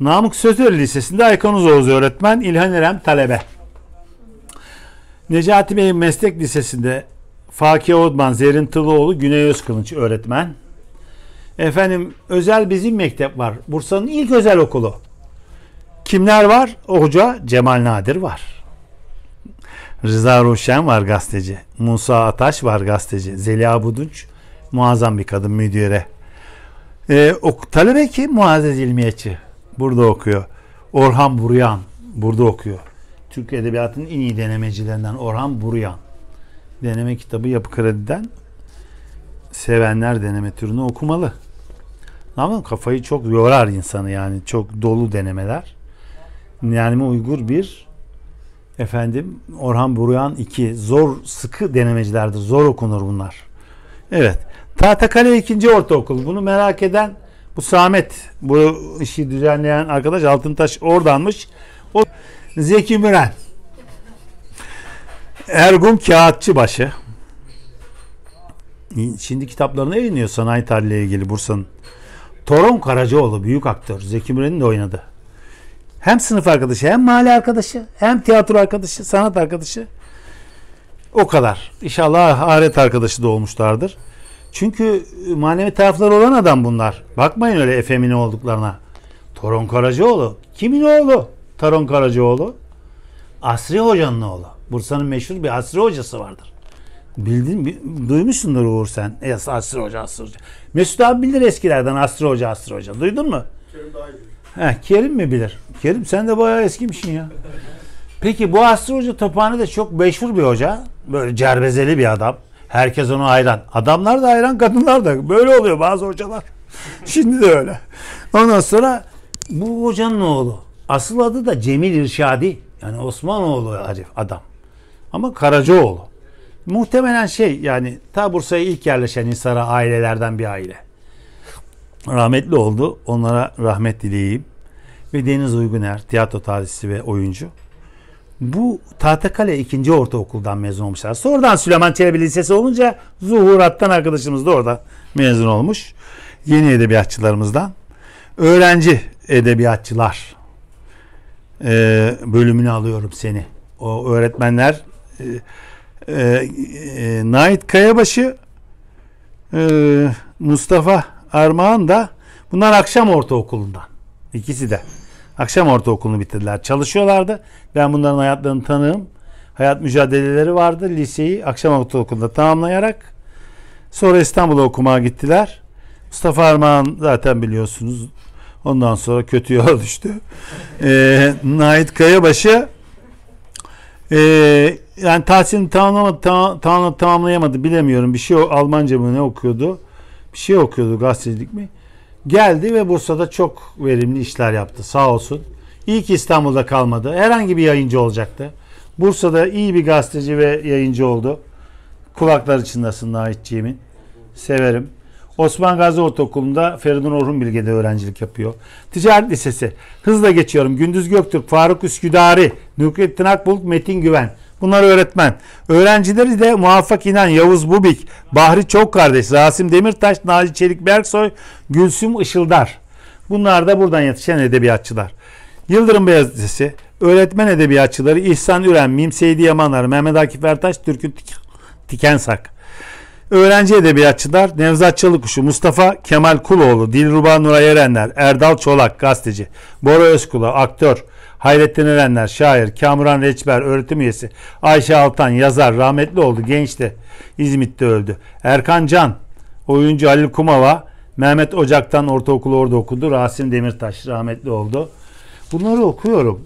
Namık Sözleri Lisesi'nde Aykan Uzoğuz öğretmen, İlhan İrem talebe. Necati Bey Meslek Lisesi'nde Fakiye Odman, Zerrin Tılıoğlu, Güney Özkılınç öğretmen. Efendim özel bizim mektep var. Bursa'nın ilk özel okulu. Kimler var? O hoca Cemal Nadir var. Rıza Ruşen var gazeteci. Musa Ataş var gazeteci. Zeliha Budunç muazzam bir kadın müdüre. Ee, o, talebe ki Muazzez İlmiyetçi. Burada okuyor. Orhan Buryan burada okuyor. Türk Edebiyatı'nın en iyi denemecilerinden Orhan Buryan. deneme kitabı Yapı Kredi'den sevenler deneme türünü okumalı. Ama kafayı çok yorar insanı yani çok dolu denemeler. Yani uygur bir efendim Orhan Buruyan 2 zor sıkı denemecilerdir. Zor okunur bunlar. Evet. Tahtakale 2. Ortaokul. Bunu merak eden bu Samet bu işi düzenleyen arkadaş Altıntaş oradanmış. O Zeki Müren. Ergun Kağıtçıbaşı. Şimdi kitaplarını yayınlıyor sanayi tarihiyle ilgili Bursa'nın. Toron Karacaoğlu büyük aktör. Zeki Müren'in de oynadı. Hem sınıf arkadaşı, hem mahalle arkadaşı, hem tiyatro arkadaşı, sanat arkadaşı. O kadar. İnşallah ahiret arkadaşı da olmuşlardır. Çünkü manevi tarafları olan adam bunlar. Bakmayın öyle efemine olduklarına. Toron Karacaoğlu. Kimin oğlu? Toron Karacaoğlu. Asri Hoca'nın oğlu. Bursa'nın meşhur bir Asri Hocası vardır. Bildin, bi- duymuşsundur Uğur sen. Es, Asri Hoca, Asri Hoca. Mesut abi bilir eskilerden Asri Hoca, Asri Hoca. Duydun mu? Heh, Kerim mi bilir? Kerim sen de bayağı eskimişsin ya. Peki bu Asri Hoca Tophane'de çok meşhur bir hoca. Böyle cerbezeli bir adam. Herkes ona hayran. Adamlar da hayran, kadınlar da. Böyle oluyor bazı hocalar. Şimdi de öyle. Ondan sonra bu hocanın oğlu. Asıl adı da Cemil İrşadi. Yani Osmanoğlu Arif adam. Ama Karacaoğlu. Muhtemelen şey yani ta Bursa'ya ilk yerleşen Hisar'a ailelerden bir aile. Rahmetli oldu. Onlara rahmet dileyeyim. Ve Deniz Uyguner, tiyatro tarihçisi ve oyuncu. Bu Tahtakale 2. Ortaokuldan mezun olmuşlar. Sonradan Süleyman Çelebi Lisesi olunca Zuhurat'tan arkadaşımız da orada mezun olmuş. Yeni edebiyatçılarımızdan. Öğrenci edebiyatçılar e, bölümünü alıyorum seni. O öğretmenler e, e, e, Nait Kayabaşı e, Mustafa Armağan da bunlar akşam ortaokulundan. İkisi de. Akşam ortaokulunu bitirdiler. Çalışıyorlardı. Ben bunların hayatlarını tanığım. Hayat mücadeleleri vardı. Liseyi akşam ortaokulunda tamamlayarak sonra İstanbul'a okumaya gittiler. Mustafa Armağan zaten biliyorsunuz. Ondan sonra kötü yola düştü. Ee, Nait Kayabaşı ee, yani tahsilini tamamlamadı, tamam, tamam- tamamlayamadı bilemiyorum. Bir şey o- Almanca mı ne okuyordu? Bir şey okuyordu gazetecilik mi? Geldi ve Bursa'da çok verimli işler yaptı sağ olsun. İyi ki İstanbul'da kalmadı. Herhangi bir yayıncı olacaktı. Bursa'da iyi bir gazeteci ve yayıncı oldu. Kulaklar içindesin Nahitciğimin. Severim. Osman Gazi Ortaokulu'nda Feridun Orhun Bilge'de öğrencilik yapıyor. Ticaret Lisesi. Hızla geçiyorum. Gündüz Göktürk, Faruk Üsküdari, Nükrettin Akbulut, Metin Güven. Bunlar öğretmen. Öğrencileri de Muvaffak İnan, Yavuz Bubik, Bahri Çok Kardeş, Rasim Demirtaş, Naci Çelik Berksoy, Gülsüm Işıldar. Bunlar da buradan yetişen edebiyatçılar. Yıldırım Beyaz Lisesi, öğretmen edebiyatçıları İhsan Üren, Mim Seydi Yamanlar, Mehmet Akif Ertaş, Türkü Tik- Tikensak. Öğrenci edebiyatçılar Nevzat Çalıkuşu, Mustafa Kemal Kuloğlu, Dilruba Nuray Erenler, Erdal Çolak gazeteci, Bora Özkula aktör, Hayrettin Erenler şair, Kamuran Reçber öğretim üyesi, Ayşe Altan yazar rahmetli oldu gençti. İzmit'te öldü. Erkan Can oyuncu Halil Kumava, Mehmet Ocak'tan ortaokulu orada okudu. Rasim Demirtaş rahmetli oldu. Bunları okuyorum.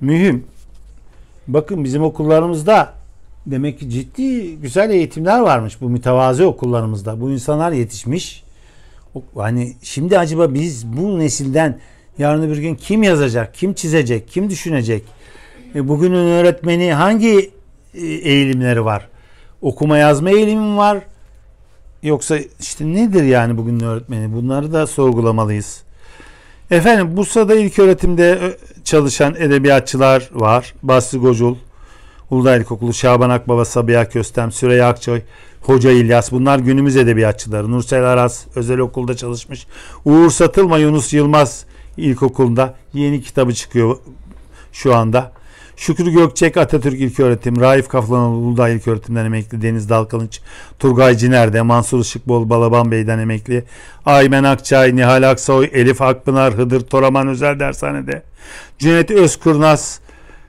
Mühim. Bakın bizim okullarımızda demek ki ciddi güzel eğitimler varmış bu mütevazi okullarımızda. Bu insanlar yetişmiş. Hani şimdi acaba biz bu nesilden yarın bir gün kim yazacak, kim çizecek, kim düşünecek? E, bugünün öğretmeni hangi e, eğilimleri var? Okuma yazma eğilimi mi var? Yoksa işte nedir yani bugünün öğretmeni? Bunları da sorgulamalıyız. Efendim Bursa'da ilk öğretimde ö, çalışan edebiyatçılar var. Basri Gocul, Uludağ İlkokulu, Şaban Akbaba, Sabiha Köstem, Süreyya Akçoy, Hoca İlyas. Bunlar günümüz edebiyatçıları. Nursel Aras özel okulda çalışmış. Uğur Satılma Yunus Yılmaz İlkokulu'nda yeni kitabı çıkıyor şu anda. Şükrü Gökçek Atatürk İlköğretim, Raif Kaflanoğlu Uludağ İlköğretim'den emekli, Deniz Dalkılıç, Turgay Ciner'de, Mansur Işıkbol Balaban Bey'den emekli, Aymen Akçay, Nihal Aksoy, Elif Akpınar, Hıdır Toraman Özel Dershane'de, Cüneyt Özkurnaz,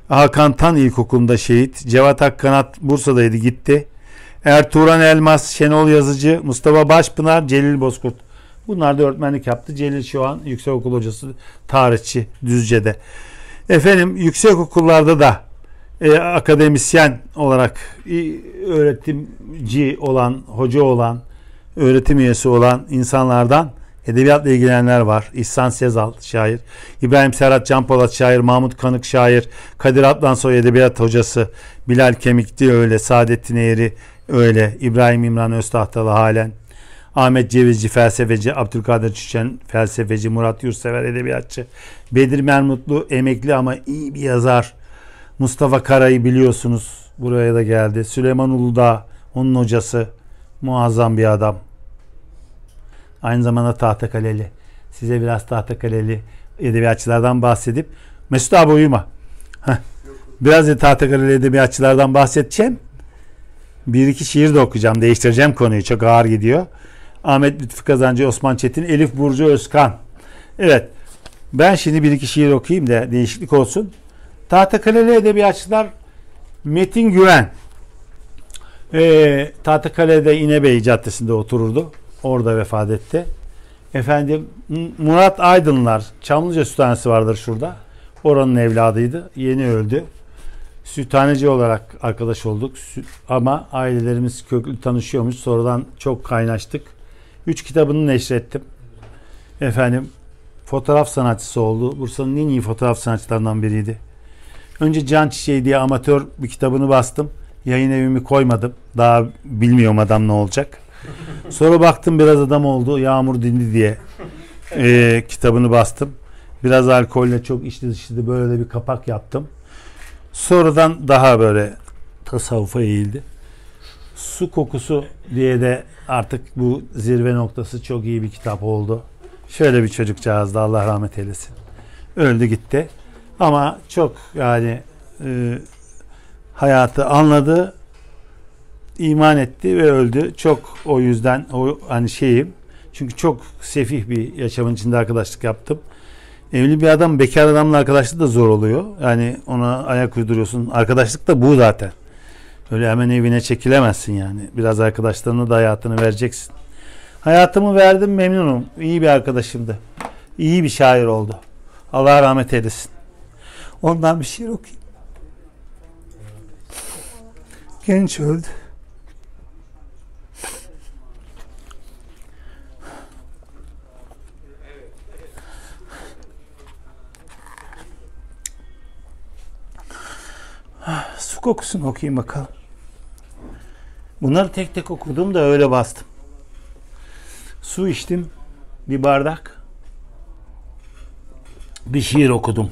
Hakan Tan İlkokulu'nda şehit, Cevat Akkanat Bursa'daydı gitti, Ertuğran Elmas, Şenol Yazıcı, Mustafa Başpınar, Celil Bozkurt. Bunlar da öğretmenlik yaptı. Celil şu an yüksekokul hocası, tarihçi Düzce'de. Efendim yüksek okullarda da e, akademisyen olarak e, öğretimci olan, hoca olan, öğretim üyesi olan insanlardan edebiyatla ilgilenenler var. İhsan Sezal şair, İbrahim Serhat Canpolat şair, Mahmut Kanık şair, Kadir Atlansoy edebiyat hocası, Bilal Kemikli öyle, Saadettin Eğri öyle, İbrahim İmran Öztahtalı halen, Ahmet Cevizci felsefeci, Abdülkadir Çiçen felsefeci, Murat Yurtsever edebiyatçı, Bedir Mermutlu emekli ama iyi bir yazar. Mustafa Kara'yı biliyorsunuz. Buraya da geldi. Süleyman Uludağ onun hocası. Muazzam bir adam. Aynı zamanda Tahtakaleli. Size biraz Tahtakaleli edebiyatçılardan bahsedip Mesut abi uyuma. Heh. Biraz da Tahtakaleli edebiyatçılardan bahsedeceğim. Bir iki şiir de okuyacağım. Değiştireceğim konuyu. Çok ağır gidiyor. Ahmet Lütfü Kazancı, Osman Çetin, Elif Burcu Özkan. Evet. Ben şimdi bir iki şiir okuyayım da değişiklik olsun. Tahtakaleli edebiyatçılar Metin Güven. Ee, Tahtakale'de İnebey Caddesi'nde otururdu. Orada vefat etti. Efendim Murat Aydınlar. Çamlıca Süthanesi vardır şurada. Oranın evladıydı. Yeni öldü. Süthaneci olarak arkadaş olduk. Ama ailelerimiz köklü tanışıyormuş. Sonradan çok kaynaştık. Üç kitabını neşrettim. Efendim fotoğraf sanatçısı oldu. Bursa'nın en iyi fotoğraf sanatçılarından biriydi. Önce Can Çiçeği diye amatör bir kitabını bastım. Yayın evimi koymadım. Daha bilmiyorum adam ne olacak. Sonra baktım biraz adam oldu. Yağmur dindi diye e, kitabını bastım. Biraz alkolle çok içli dışlı böyle de bir kapak yaptım. Sonradan daha böyle tasavvufa eğildi. Su kokusu diye de artık bu zirve noktası çok iyi bir kitap oldu. Şöyle bir çocukcağızdı Allah rahmet eylesin. Öldü gitti. Ama çok yani e, hayatı anladı, iman etti ve öldü. Çok o yüzden o hani şeyim. Çünkü çok sefih bir yaşamın içinde arkadaşlık yaptım. Evli bir adam bekar adamla arkadaşlık da zor oluyor. Yani ona ayak uyduruyorsun. Arkadaşlık da bu zaten. Öyle hemen evine çekilemezsin yani. Biraz arkadaşlarına da hayatını vereceksin. Hayatımı verdim memnunum. İyi bir arkadaşımdı. İyi bir şair oldu. Allah rahmet eylesin. Ondan bir şiir okuyayım. Genç öldü. Su kokusunu okuyayım bakalım. Bunları tek tek okudum da öyle bastım. Su içtim. Bir bardak. Bir şiir okudum.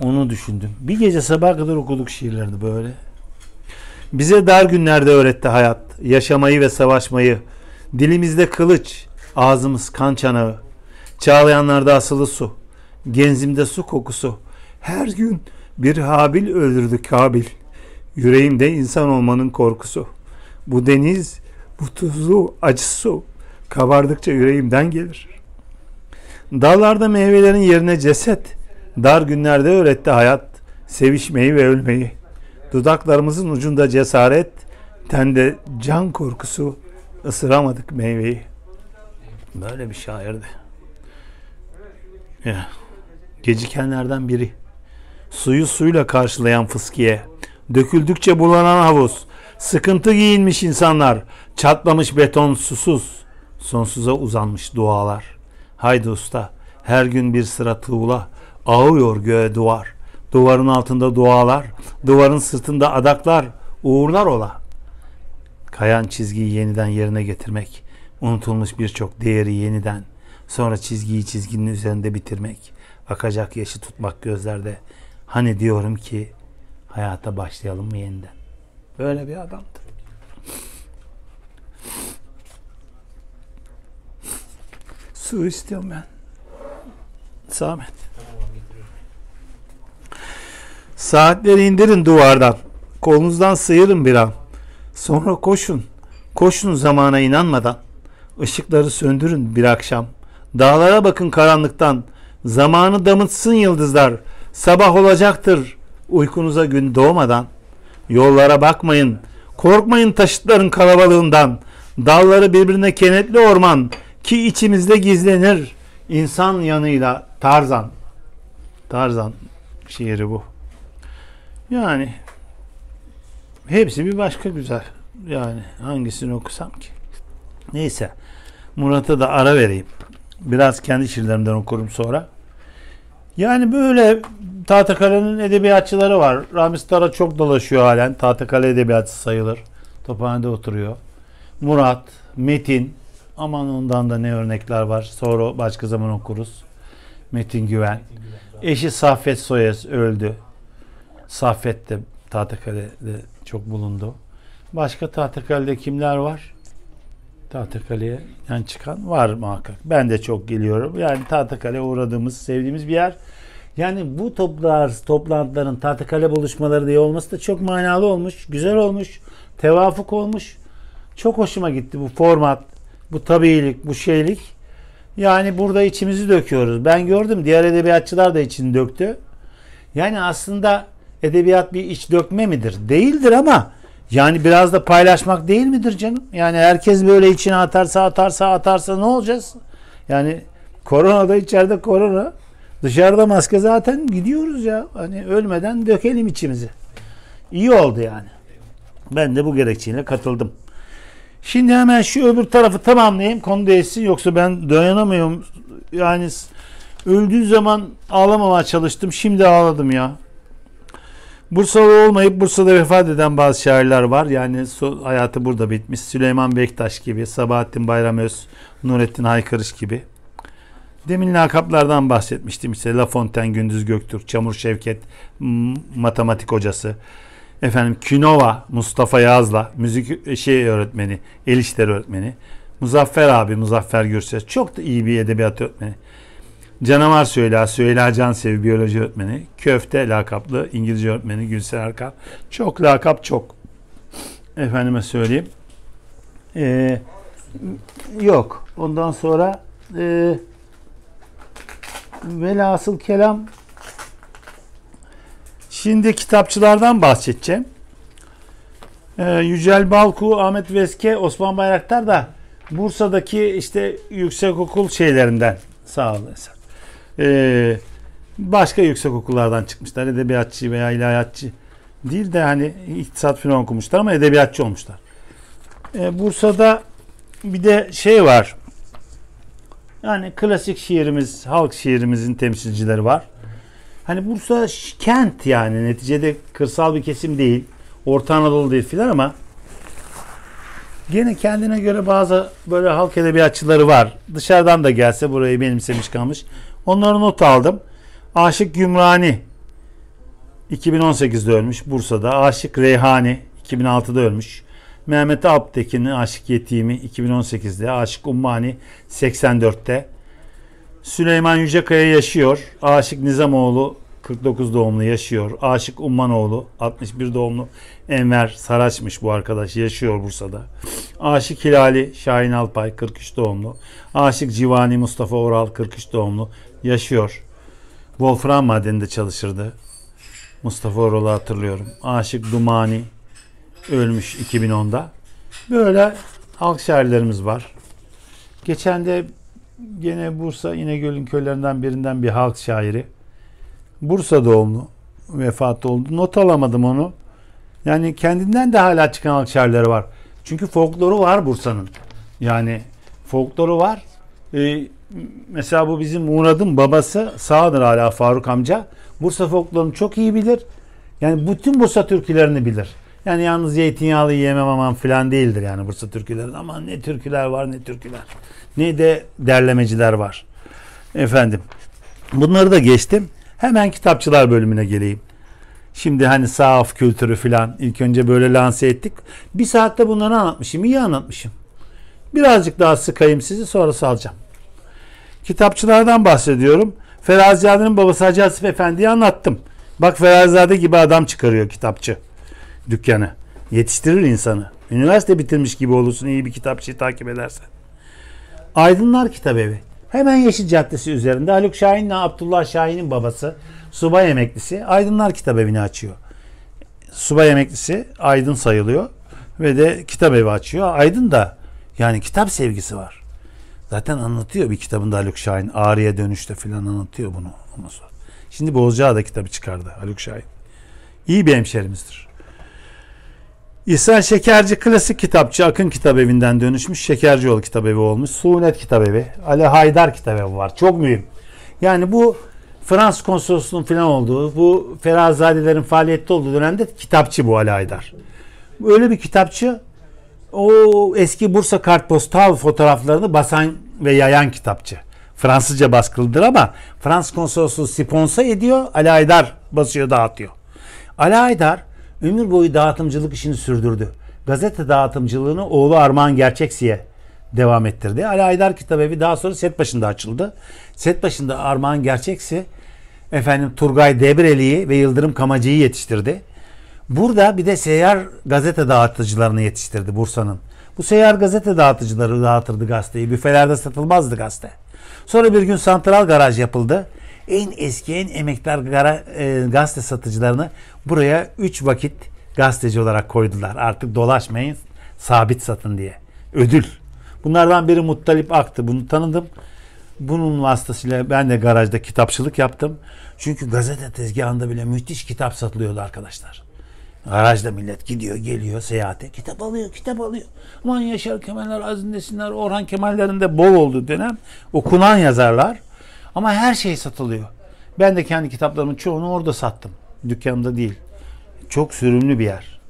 Onu düşündüm. Bir gece sabah kadar okuduk şiirlerini böyle. Bize dar günlerde öğretti hayat. Yaşamayı ve savaşmayı. Dilimizde kılıç, ağzımız kan çanağı. Çağlayanlarda asılı su. Genzimde su kokusu. Her gün bir Habil öldürdü Kabil. Yüreğimde insan olmanın korkusu. Bu deniz, bu tuzlu acı su kabardıkça yüreğimden gelir. Dallarda meyvelerin yerine ceset, dar günlerde öğretti hayat, sevişmeyi ve ölmeyi. Dudaklarımızın ucunda cesaret, tende can korkusu, ısıramadık meyveyi. Böyle bir şairdi. Ya, gecikenlerden biri. Suyu suyla karşılayan fıskiye. Döküldükçe bulanan havuz. Sıkıntı giyinmiş insanlar. Çatlamış beton susuz. Sonsuza uzanmış dualar. Haydi usta. Her gün bir sıra tuğla. Ağıyor göğe duvar. Duvarın altında dualar. Duvarın sırtında adaklar. Uğurlar ola. Kayan çizgiyi yeniden yerine getirmek. Unutulmuş birçok değeri yeniden. Sonra çizgiyi çizginin üzerinde bitirmek. Akacak yaşı tutmak gözlerde. Hani diyorum ki hayata başlayalım mı yeniden? Böyle bir adamdı. Su istiyorum ben. Samet. Saatleri indirin duvardan. Kolunuzdan sıyırın bir an. Sonra koşun. Koşun zamana inanmadan. Işıkları söndürün bir akşam. Dağlara bakın karanlıktan. Zamanı damıtsın yıldızlar. Sabah olacaktır uykunuza gün doğmadan. Yollara bakmayın. Korkmayın taşıtların kalabalığından. Dalları birbirine kenetli orman ki içimizde gizlenir insan yanıyla Tarzan. Tarzan şiiri bu. Yani hepsi bir başka güzel. Yani hangisini okusam ki? Neyse. Murat'a da ara vereyim. Biraz kendi şiirlerimden okurum sonra. Yani böyle Tahtakale'nin edebiyatçıları var. Ramiz Tara çok dolaşıyor halen. Tahtakale edebiyatçısı sayılır. Tophane'de oturuyor. Murat, Metin. Aman ondan da ne örnekler var. Sonra başka zaman okuruz. Metin Güven. Eşi Saffet Soyes öldü. Saffet de Tahtakale'de çok bulundu. Başka Tahtakale'de kimler var? Tahtakale'ye yani çıkan var muhakkak. Ben de çok geliyorum. Yani Tahtakale'ye uğradığımız, sevdiğimiz bir yer. Yani bu toplar, toplantıların Tahtakale buluşmaları diye olması da çok manalı olmuş. Güzel olmuş. Tevafuk olmuş. Çok hoşuma gitti bu format, bu tabiilik, bu şeylik. Yani burada içimizi döküyoruz. Ben gördüm diğer edebiyatçılar da içini döktü. Yani aslında edebiyat bir iç dökme midir? Değildir ama yani biraz da paylaşmak değil midir canım? Yani herkes böyle içine atarsa atarsa atarsa ne olacağız? Yani korona da içeride korona. Dışarıda maske zaten gidiyoruz ya. Hani ölmeden dökelim içimizi. İyi oldu yani. Ben de bu gerekçeyle katıldım. Şimdi hemen şu öbür tarafı tamamlayayım. Konu değişsin yoksa ben dayanamıyorum. Yani öldüğü zaman ağlamamaya çalıştım. Şimdi ağladım ya. Bursalı olmayıp Bursa'da vefat eden bazı şairler var. Yani hayatı burada bitmiş. Süleyman Bektaş gibi, Sabahattin Bayramöz, Nurettin Haykırış gibi. Demin lakaplardan bahsetmiştim. İşte La Fontaine, Gündüz Göktürk, Çamur Şevket, matematik hocası. Efendim Künova, Mustafa Yazla, müzik şey öğretmeni, el işleri öğretmeni. Muzaffer abi, Muzaffer Gürses. Çok da iyi bir edebiyat öğretmeni. Canavar Süheyla, Süheyla Cansev biyoloji öğretmeni, Köfte lakaplı İngilizce öğretmeni Gülser Erkal. Çok lakap çok. Efendime söyleyeyim. Ee, yok. Ondan sonra e, velhasıl kelam şimdi kitapçılardan bahsedeceğim. Ee, Yücel Balku, Ahmet Veske, Osman Bayraktar da Bursa'daki işte yüksekokul şeylerinden sağ olasın. Ee, başka yüksek okullardan çıkmışlar. Edebiyatçı veya ilahiyatçı değil de hani iktisat falan okumuşlar ama edebiyatçı olmuşlar. Ee, Bursa'da bir de şey var. Yani klasik şiirimiz, halk şiirimizin temsilcileri var. Hani Bursa kent yani neticede kırsal bir kesim değil. Orta Anadolu değil filan ama gene kendine göre bazı böyle halk edebiyatçıları var. Dışarıdan da gelse burayı benimsemiş kalmış. Onları not aldım. Aşık Gümrani 2018'de ölmüş Bursa'da. Aşık Reyhani 2006'da ölmüş. Mehmet Alptekin'in Aşık Yetimi 2018'de. Aşık Ummani 84'te. Süleyman Yücekaya yaşıyor. Aşık Nizamoğlu 49 doğumlu yaşıyor. Aşık Ummanoğlu 61 doğumlu Enver Saraçmış bu arkadaş yaşıyor Bursa'da. Aşık Hilali Şahin Alpay 43 doğumlu. Aşık Civani Mustafa Oral 43 doğumlu yaşıyor. Wolfram madeninde çalışırdı. Mustafa Oral'ı hatırlıyorum. Aşık Dumani ölmüş 2010'da. Böyle halk şairlerimiz var. Geçen de gene Bursa İnegöl'ün köylerinden birinden bir halk şairi. Bursa doğumlu vefat oldu. Not alamadım onu. Yani kendinden de hala çıkan halk şairleri var. Çünkü folkloru var Bursa'nın. Yani folkloru var. Ee, mesela bu bizim Murad'ın babası sağdır hala Faruk amca. Bursa folklorunu çok iyi bilir. Yani bütün Bursa türkülerini bilir. Yani yalnız zeytinyağlı yemem aman filan değildir yani Bursa türküleri. Ama ne türküler var ne türküler. Ne de derlemeciler var. Efendim. Bunları da geçtim. Hemen kitapçılar bölümüne geleyim. Şimdi hani sahaf kültürü filan ilk önce böyle lanse ettik. Bir saatte bunları anlatmışım. iyi anlatmışım. Birazcık daha sıkayım sizi sonra salacağım. Kitapçılardan bahsediyorum. Ferazizade'nin babası Hacı Asif Efendi'yi anlattım. Bak Ferazizade gibi adam çıkarıyor kitapçı dükkanı. Yetiştirir insanı. Üniversite bitirmiş gibi olursun iyi bir kitapçıyı takip edersen. Aydınlar Kitabevi. Hemen Yeşil Caddesi üzerinde Haluk Şahin'le Abdullah Şahin'in babası subay emeklisi Aydınlar Kitabevi'ni açıyor. Subay emeklisi Aydın sayılıyor ve de kitabevi açıyor. Aydın da yani kitap sevgisi var. Zaten anlatıyor bir kitabında Haluk Şahin. Ağrı'ya dönüşte falan anlatıyor bunu. Şimdi Bozcaada kitabı çıkardı Haluk Şahin. İyi bir hemşerimizdir. İhsan Şekerci klasik kitapçı Akın Kitabevi'nden dönüşmüş. Şekercioğlu Kitabevi olmuş. Suunet Kitabevi. Ali Haydar Kitabevi var. Çok mühim. Yani bu Fransız konsolosluğunun falan olduğu, bu Ferazadelerin faaliyette olduğu dönemde kitapçı bu Ali Haydar. Öyle bir kitapçı o eski Bursa kartpostal fotoğraflarını basan ve yayan kitapçı. Fransızca baskılıdır ama Fransız konsolosluğu sponsor ediyor. Ali Haydar basıyor dağıtıyor. Ali Haydar ömür boyu dağıtımcılık işini sürdürdü. Gazete dağıtımcılığını oğlu Armağan Gerçeksi'ye devam ettirdi. Ali Haydar Kitabevi daha sonra set başında açıldı. Set başında Armağan Gerçeksi efendim Turgay Debreli'yi ve Yıldırım Kamacı'yı yetiştirdi. Burada bir de seyyar gazete dağıtıcılarını yetiştirdi Bursa'nın. Bu seyyar gazete dağıtıcıları dağıtırdı gazeteyi. Büfelerde satılmazdı gazete. Sonra bir gün santral garaj yapıldı. En eski, en emektar gara, e, gazete satıcılarını buraya 3 vakit gazeteci olarak koydular. Artık dolaşmayın, sabit satın diye. Ödül. Bunlardan biri Muttalip Ak'tı. Bunu tanıdım. Bunun vasıtasıyla ben de garajda kitapçılık yaptım. Çünkü gazete tezgahında bile müthiş kitap satılıyordu arkadaşlar. Garajda millet gidiyor geliyor seyahate kitap alıyor kitap alıyor. Aman Yaşar Kemaller, Aziz Nesinler, Orhan Kemallerin de bol olduğu dönem okunan yazarlar. Ama her şey satılıyor. Ben de kendi kitaplarımın çoğunu orada sattım. Dükkanımda değil. Çok sürümlü bir yer.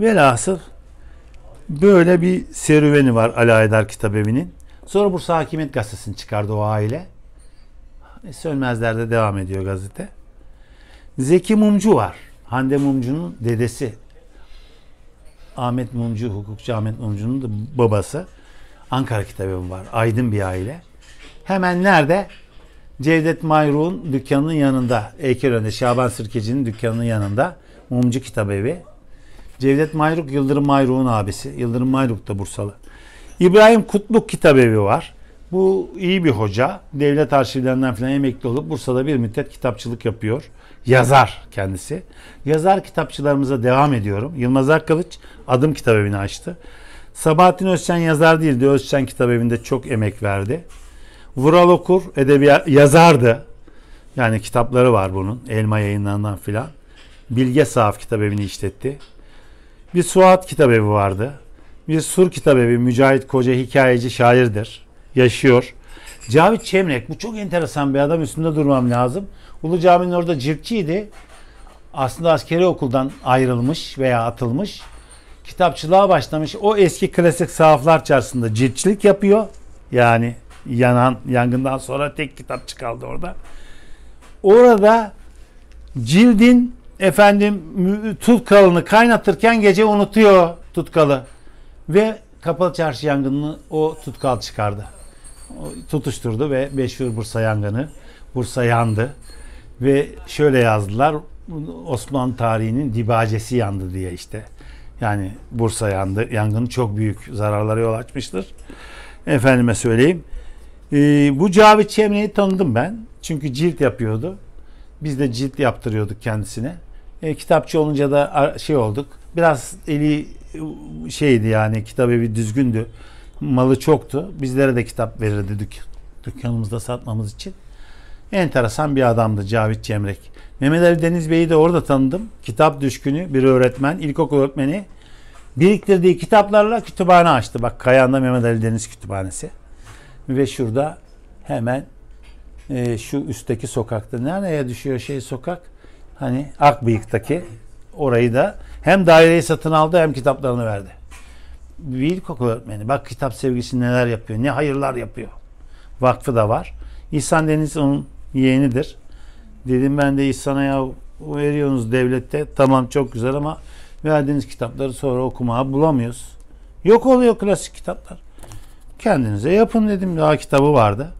Velhasıl böyle bir serüveni var Ali Aydar Kitabevi'nin. Sonra Bursa Hakimiyet Gazetesi'ni çıkardı o aile. E, Sönmezler'de devam ediyor gazete. Zeki Mumcu var. Hande Mumcu'nun dedesi. Ahmet Mumcu, hukukçu Ahmet Mumcu'nun da babası. Ankara Kitabevi var. Aydın bir aile. Hemen nerede? Cevdet Mayruk'un dükkanının yanında. Heykelön'de Şaban Sirkeci'nin dükkanının yanında. Mumcu Kitabevi. Cevdet Mayruk, Yıldırım Mayruk'un abisi. Yıldırım Mayruk da Bursalı. İbrahim Kutluk Kitabevi var. Bu iyi bir hoca. Devlet arşivlerinden falan emekli olup Bursa'da bir müddet kitapçılık yapıyor. Yazar kendisi. Yazar kitapçılarımıza devam ediyorum. Yılmaz Akkılıç Adım Kitabevi'ni açtı. Sabahattin Özçen yazar değildi. Özçen Kitabevi'nde çok emek verdi. Vural Okur edebiyat yazardı. Yani kitapları var bunun. Elma yayınlarından filan. Bilge Sahaf Kitabevi'ni işletti. Bir Suat Kitabevi vardı. Bir Sur Kitabevi Mücahit Koca hikayeci şairdir. Yaşıyor. Cavit Çemrek bu çok enteresan bir adam üstünde durmam lazım. Ulu Cami'nin orada ciltçiydi. Aslında askeri okuldan ayrılmış veya atılmış. Kitapçılığa başlamış. O eski klasik sahaflar çarşısında ciltçilik yapıyor. Yani yanan yangından sonra tek kitapçı kaldı orada. Orada cildin efendim tutkalını kaynatırken gece unutuyor tutkalı. Ve kapalı çarşı yangınını o tutkal çıkardı. Tutuşturdu ve meşhur Bursa yangını. Bursa yandı. Ve şöyle yazdılar. Osmanlı tarihinin dibacesi yandı diye işte. Yani Bursa yandı. Yangın çok büyük zararlara yol açmıştır. Efendime söyleyeyim. Ee, bu Cavit Çemre'yi tanıdım ben. Çünkü cilt yapıyordu. Biz de cilt yaptırıyorduk kendisine. E, kitapçı olunca da şey olduk. Biraz eli şeydi yani kitap evi düzgündü. Malı çoktu. Bizlere de kitap verirdi dük dükkanımızda satmamız için. Enteresan bir adamdı Cavit Cemrek. Mehmet Ali Deniz Bey'i de orada tanıdım. Kitap düşkünü, bir öğretmen, ilkokul öğretmeni. Biriktirdiği kitaplarla kütüphane açtı. Bak Kayan'da Mehmet Ali Deniz Kütüphanesi. Ve şurada hemen e, şu üstteki sokakta. Nereye düşüyor şey sokak? Hani Akbıyık'taki orayı da hem daireyi satın aldı hem kitaplarını verdi. Bir ilkokul öğretmeni. Bak kitap sevgisi neler yapıyor. Ne hayırlar yapıyor. Vakfı da var. İhsan Deniz onun yeğenidir. Dedim ben de İhsan'a ya veriyorsunuz devlette. Tamam çok güzel ama verdiğiniz kitapları sonra okumaya bulamıyoruz. Yok oluyor klasik kitaplar. Kendinize yapın dedim. Daha kitabı vardı.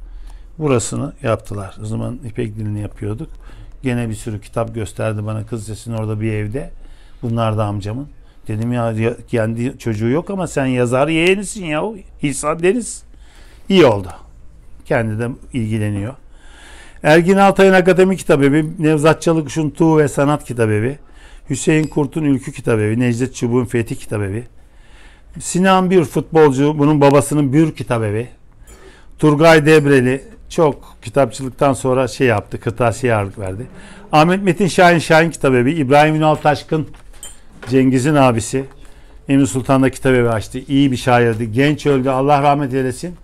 Burasını yaptılar. O zaman İpek dilini yapıyorduk. Gene bir sürü kitap gösterdi bana kız sesinin orada bir evde. Bunlar da amcamın. Dedim ya kendi çocuğu yok ama sen yazar yeğenisin ya. İhsan Deniz. İyi oldu. Kendi de ilgileniyor. Ergin Altay'ın Akademik Kitabevi, Nevzat Çalıkuş'un Tuğ ve Sanat Kitabevi, Hüseyin Kurt'un Ülkü Kitabevi, Necdet Çubuğ'un Fethi Kitabevi, Sinan Bir futbolcu, bunun babasının Bür Kitabevi, Turgay Debreli, çok kitapçılıktan sonra şey yaptı. Kırtasiye ağırlık verdi. Ahmet Metin Şahin Şahin Kitabevi, İbrahim Ünal Taşkın Cengiz'in abisi. Emir Sultan da kitabevi açtı. İyi bir şairdi. Genç öldü. Allah rahmet eylesin.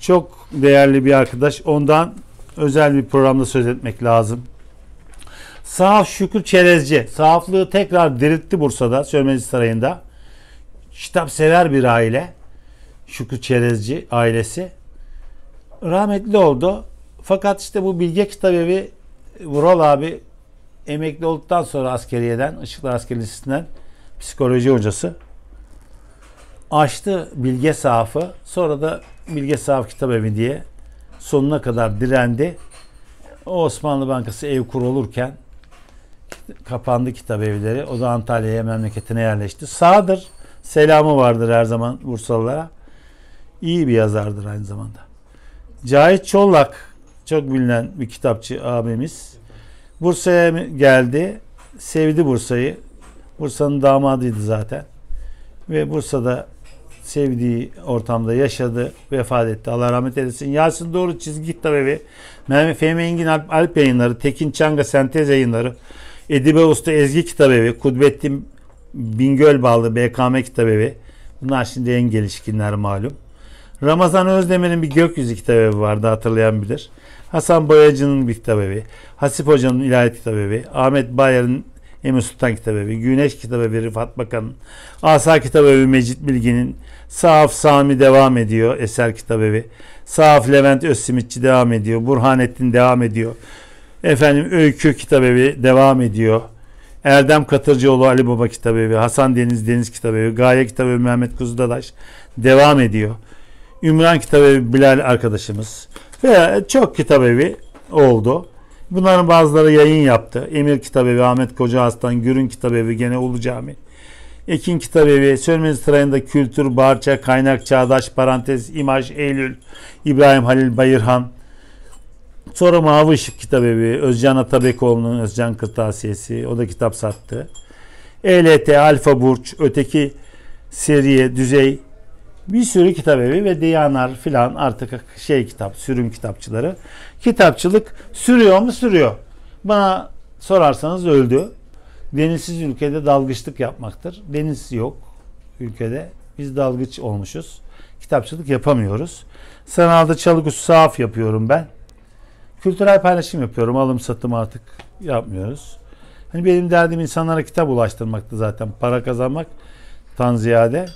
Çok değerli bir arkadaş. Ondan özel bir programda söz etmek lazım. Sahaf Şükrü Çerezci. Sahaflığı tekrar diriltti Bursa'da. Sönmez Sarayı'nda. Kitap sever bir aile. Şükrü Çerezci ailesi. Rahmetli oldu. Fakat işte bu Bilge Kitabevi Vural abi emekli olduktan sonra askeriyeden, Işıklar Asker Lisesi'nden psikoloji hocası açtı Bilge Sahaf'ı. Sonra da Bilge Sahaf Kitabevi diye sonuna kadar direndi. O Osmanlı Bankası ev kurulurken kapandı kitap evleri. O da Antalya'ya memleketine yerleşti. Sağdır. Selamı vardır her zaman Bursalılara. İyi bir yazardır aynı zamanda. Cahit Çollak çok bilinen bir kitapçı abimiz. Bursa'ya geldi. Sevdi Bursa'yı. Bursa'nın damadıydı zaten. Ve Bursa'da sevdiği ortamda yaşadı. Vefat etti. Allah rahmet eylesin. Yasin Doğru Çizgi Kitabevi. Mehmet Fehmi Engin Alp, Alp yayınları. Tekin Çanga Sentez yayınları. Edibe Usta Ezgi Kitabevi. Kudbettin Bingöl bağlı BKM Kitabevi. Bunlar şimdi en gelişkinler malum. Ramazan Özdemir'in bir gökyüzü kitabevi vardı hatırlayan bilir. Hasan Boyacı'nın bir kitabevi. Hasip Hoca'nın ilahiyat kitabevi. Ahmet Bayar'ın Emir Sultan kitabevi. Güneş kitabevi Rıfat Bakan'ın. Asa kitabevi Mecit Bilgin'in. Sahaf Sami devam ediyor. Eser kitabevi. Sahaf Levent Özsimitçi devam ediyor. Burhanettin devam ediyor. Efendim Öykü kitabevi devam ediyor. Erdem Katırcıoğlu Ali Baba kitabevi. Hasan Deniz Deniz kitabevi. Gaye kitabevi Mehmet Kuzudadaş devam ediyor. Ümran Kitabevi Bilal arkadaşımız ve çok kitabevi oldu. Bunların bazıları yayın yaptı. Emir Kitabevi, Ahmet Koca Aslan, Gürün Kitabevi, gene Ulu Cami. Ekin Kitabevi, Sönmez Sarayı'nda Kültür, Barça, Kaynak, Çağdaş, Parantez, İmaj, Eylül, İbrahim Halil Bayırhan. Sonra Mavi Işık Kitabevi, Özcan Atabekoğlu'nun Özcan Kırtasiyesi. O da kitap sattı. ELT, Alfa Burç, öteki seriye, düzey, bir sürü kitap evi ve Diyanar filan artık şey kitap, sürüm kitapçıları. Kitapçılık sürüyor mu? Sürüyor. Bana sorarsanız öldü. Denizsiz ülkede dalgıçlık yapmaktır. Deniz yok ülkede. Biz dalgıç olmuşuz. Kitapçılık yapamıyoruz. Sanalda çalık sahaf yapıyorum ben. Kültürel paylaşım yapıyorum. Alım satım artık yapmıyoruz. Hani benim derdim insanlara kitap ulaştırmaktı zaten. Para kazanmak tan ziyade.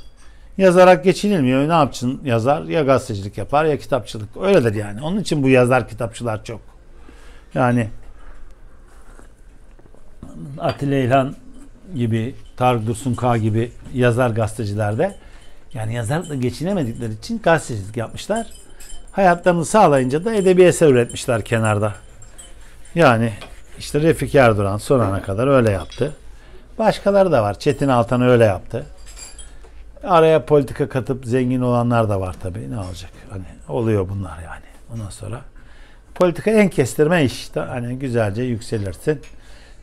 Yazarak geçinilmiyor. Ne yapsın yazar? Ya gazetecilik yapar ya kitapçılık. Öyledir yani. Onun için bu yazar kitapçılar çok. Yani Atilla İlhan gibi, Tarık Dursun K gibi yazar gazetecilerde yani yazarlıkla geçinemedikleri için gazetecilik yapmışlar. Hayatlarını sağlayınca da edebi eser üretmişler kenarda. Yani işte Refik Erduran son ana kadar öyle yaptı. Başkaları da var. Çetin Altan öyle yaptı. Araya politika katıp zengin olanlar da var tabii. Ne olacak? Hani oluyor bunlar yani. Ondan sonra politika en kestirme iş. Hani güzelce yükselirsin.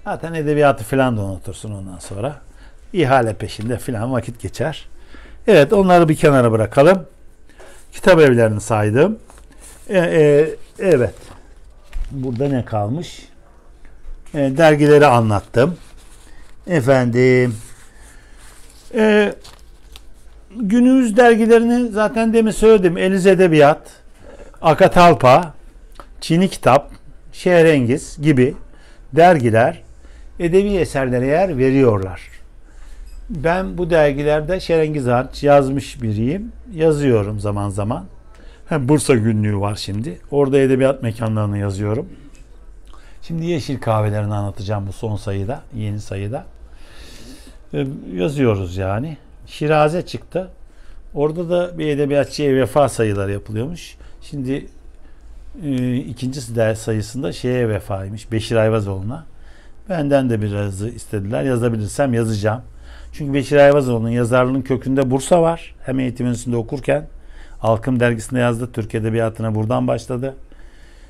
Zaten edebiyatı falan da unutursun ondan sonra. İhale peşinde falan vakit geçer. Evet onları bir kenara bırakalım. Kitap evlerini saydım. E, e, evet. Burada ne kalmış? E, dergileri anlattım. Efendim. E, günümüz dergilerini zaten demin söyledim. Eliz Edebiyat, Akatalpa, Çini Kitap, Şehrengiz gibi dergiler edebi eserlere yer veriyorlar. Ben bu dergilerde Şerengiz hariç yazmış biriyim. Yazıyorum zaman zaman. Hem Bursa günlüğü var şimdi. Orada edebiyat mekanlarını yazıyorum. Şimdi Yeşil Kahvelerini anlatacağım bu son sayıda, yeni sayıda. Ee, yazıyoruz yani. Şiraze çıktı. Orada da bir edebiyatçıya vefa sayıları yapılıyormuş. Şimdi e, ikinci sayısında şeye vefaymış. Beşir Ayvazoğlu'na. Benden de biraz istediler. Yazabilirsem yazacağım. Çünkü Beşir Ayvazoğlu'nun yazarlığının kökünde Bursa var. Hem eğitim üniversitesinde okurken Halkım dergisinde yazdı. Türk Edebiyatı'na buradan başladı.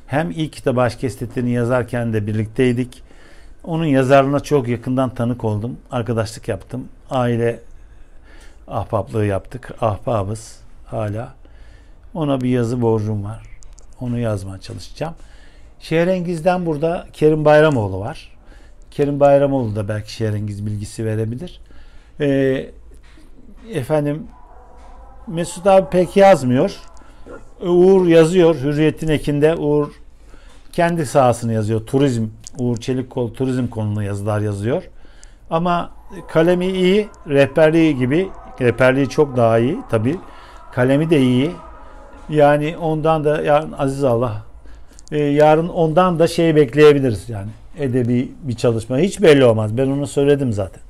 Hem ilk kitabı Aşk Estetlerini yazarken de birlikteydik. Onun yazarlığına çok yakından tanık oldum. Arkadaşlık yaptım. Aile ahbaplığı yaptık. Ahbabız hala. Ona bir yazı borcum var. Onu yazmaya çalışacağım. Şehrengiz'den burada Kerim Bayramoğlu var. Kerim Bayramoğlu da belki Şehrengiz bilgisi verebilir. Ee, efendim Mesut abi pek yazmıyor. Uğur yazıyor. Hürriyet'in ekinde Uğur kendi sahasını yazıyor. Turizm, Uğur Çelikkol turizm konulu yazılar yazıyor. Ama kalemi iyi, rehberliği gibi, rehberliği çok daha iyi tabi. Kalemi de iyi. Yani ondan da yarın Aziz Allah e, yarın ondan da şey bekleyebiliriz yani. Edebi bir çalışma. Hiç belli olmaz. Ben onu söyledim zaten.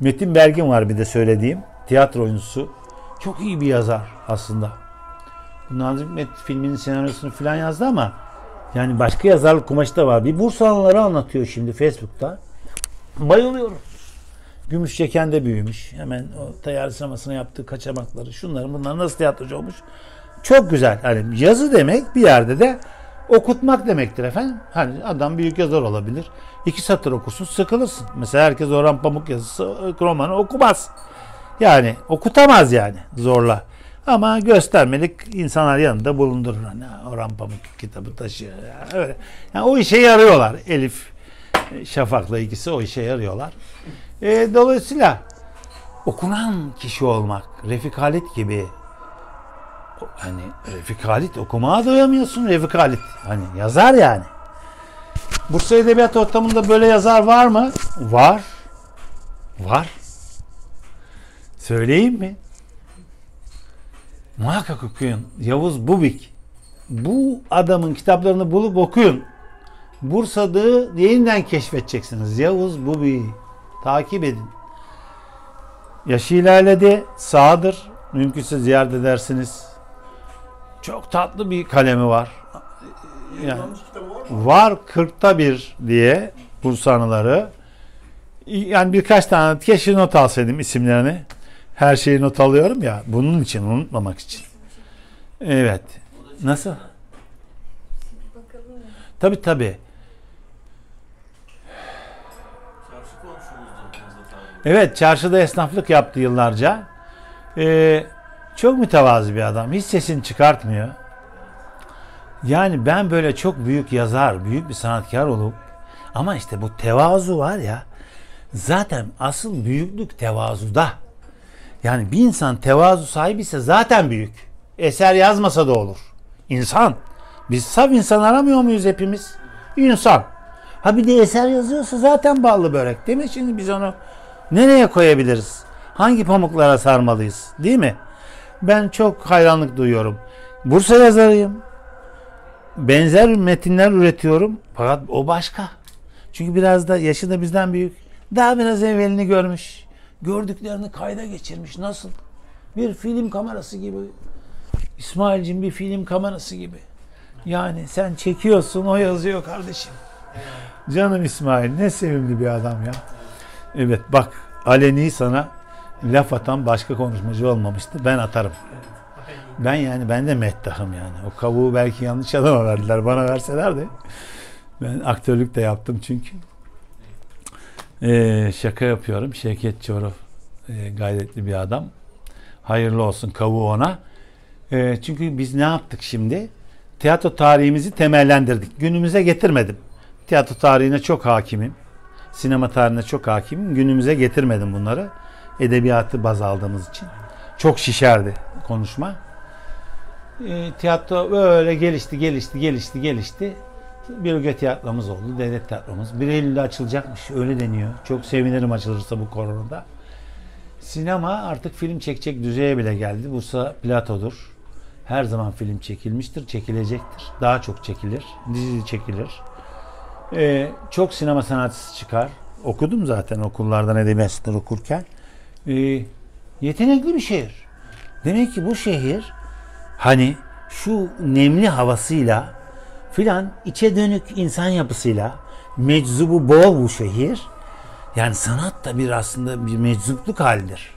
Metin Bergin var bir de söylediğim. Tiyatro oyuncusu. Çok iyi bir yazar aslında. Nazım Hikmet filminin senaryosunu falan yazdı ama yani başka yazarlık kumaşı da var. Bir Bursalıları anlatıyor şimdi Facebook'ta. Bayılıyorum. Gümüşçeken'de büyümüş. Hemen o tayyare sinemasına yaptığı kaçamakları, şunların bunlar nasıl tiyatrocu olmuş. Çok güzel. Hani yazı demek bir yerde de okutmak demektir efendim. Hani adam büyük yazar olabilir. İki satır okursun sıkılırsın. Mesela herkes Orhan Pamuk yazısı romanı okumaz. Yani okutamaz yani zorla. Ama göstermelik insanlar yanında bulundurur. Hani Orhan Pamuk kitabı taşıyor. Yani öyle. Yani o işe yarıyorlar. Elif Şafak'la ikisi o işe yarıyorlar. E, dolayısıyla okunan kişi olmak, Refik Halit gibi hani Refik Halit okumaya doyamıyorsun Refik Halit. Hani yazar yani. Bursa Edebiyat Ortamı'nda böyle yazar var mı? Var. Var. Söyleyeyim mi? Muhakkak okuyun. Yavuz Bubik. Bu adamın kitaplarını bulup okuyun. Bursa'da yeniden keşfedeceksiniz. Yavuz Bubik. Takip edin. Yaşı ilerledi. Sağdır. Mümkünse ziyaret edersiniz. Çok tatlı bir kalemi var. Yani, var 40'ta bir diye Bursa anıları. Yani birkaç tane keşke not alsaydım isimlerini. Her şeyi not alıyorum ya. Bunun için unutmamak için. Evet. Nasıl? Tabi tabi. Evet çarşıda esnaflık yaptı yıllarca. Ee, çok mütevazi bir adam. Hiç sesini çıkartmıyor. Yani ben böyle çok büyük yazar, büyük bir sanatkar olup ama işte bu tevazu var ya zaten asıl büyüklük tevazuda. Yani bir insan tevazu sahibi ise zaten büyük. Eser yazmasa da olur. İnsan. Biz saf insan aramıyor muyuz hepimiz? İnsan. Ha bir de eser yazıyorsa zaten ballı börek değil mi? Şimdi biz onu nereye koyabiliriz? Hangi pamuklara sarmalıyız? Değil mi? Ben çok hayranlık duyuyorum. Bursa yazarıyım. Benzer metinler üretiyorum. Fakat o başka. Çünkü biraz da yaşı da bizden büyük. Daha biraz evvelini görmüş. Gördüklerini kayda geçirmiş. Nasıl? Bir film kamerası gibi. İsmail'cim bir film kamerası gibi. Yani sen çekiyorsun o yazıyor kardeşim. Canım İsmail ne sevimli bir adam ya. Evet bak aleni sana laf atan başka konuşmacı olmamıştı. Ben atarım. Ben yani ben de meddahım yani. O kavuğu belki yanlış adama verdiler. Bana verselerdi. Ben aktörlük de yaptım çünkü. Ee, şaka yapıyorum. Şevket Çoruh e, gayretli bir adam. Hayırlı olsun kavuğu ona. E, çünkü biz ne yaptık şimdi? Tiyatro tarihimizi temellendirdik. Günümüze getirmedim. Tiyatro tarihine çok hakimim. Sinema tarihine çok hakimim. Günümüze getirmedim bunları. Edebiyatı baz aldığımız için. Çok şişerdi konuşma. E, tiyatro böyle gelişti, gelişti, gelişti, gelişti. Bir öge tiyatromuz oldu, devlet tiyatromuz. 1 Eylül'de açılacakmış, öyle deniyor. Çok sevinirim açılırsa bu koronada. Sinema artık film çekecek düzeye bile geldi. Bursa platodur. Her zaman film çekilmiştir, çekilecektir. Daha çok çekilir, dizi çekilir. Ee, çok sinema sanatçısı çıkar. Okudum zaten okullardan edebiyatlar okurken. Ee, yetenekli bir şehir. Demek ki bu şehir hani şu nemli havasıyla filan içe dönük insan yapısıyla meczubu bol bu şehir. Yani sanat da bir aslında bir meczupluk halidir.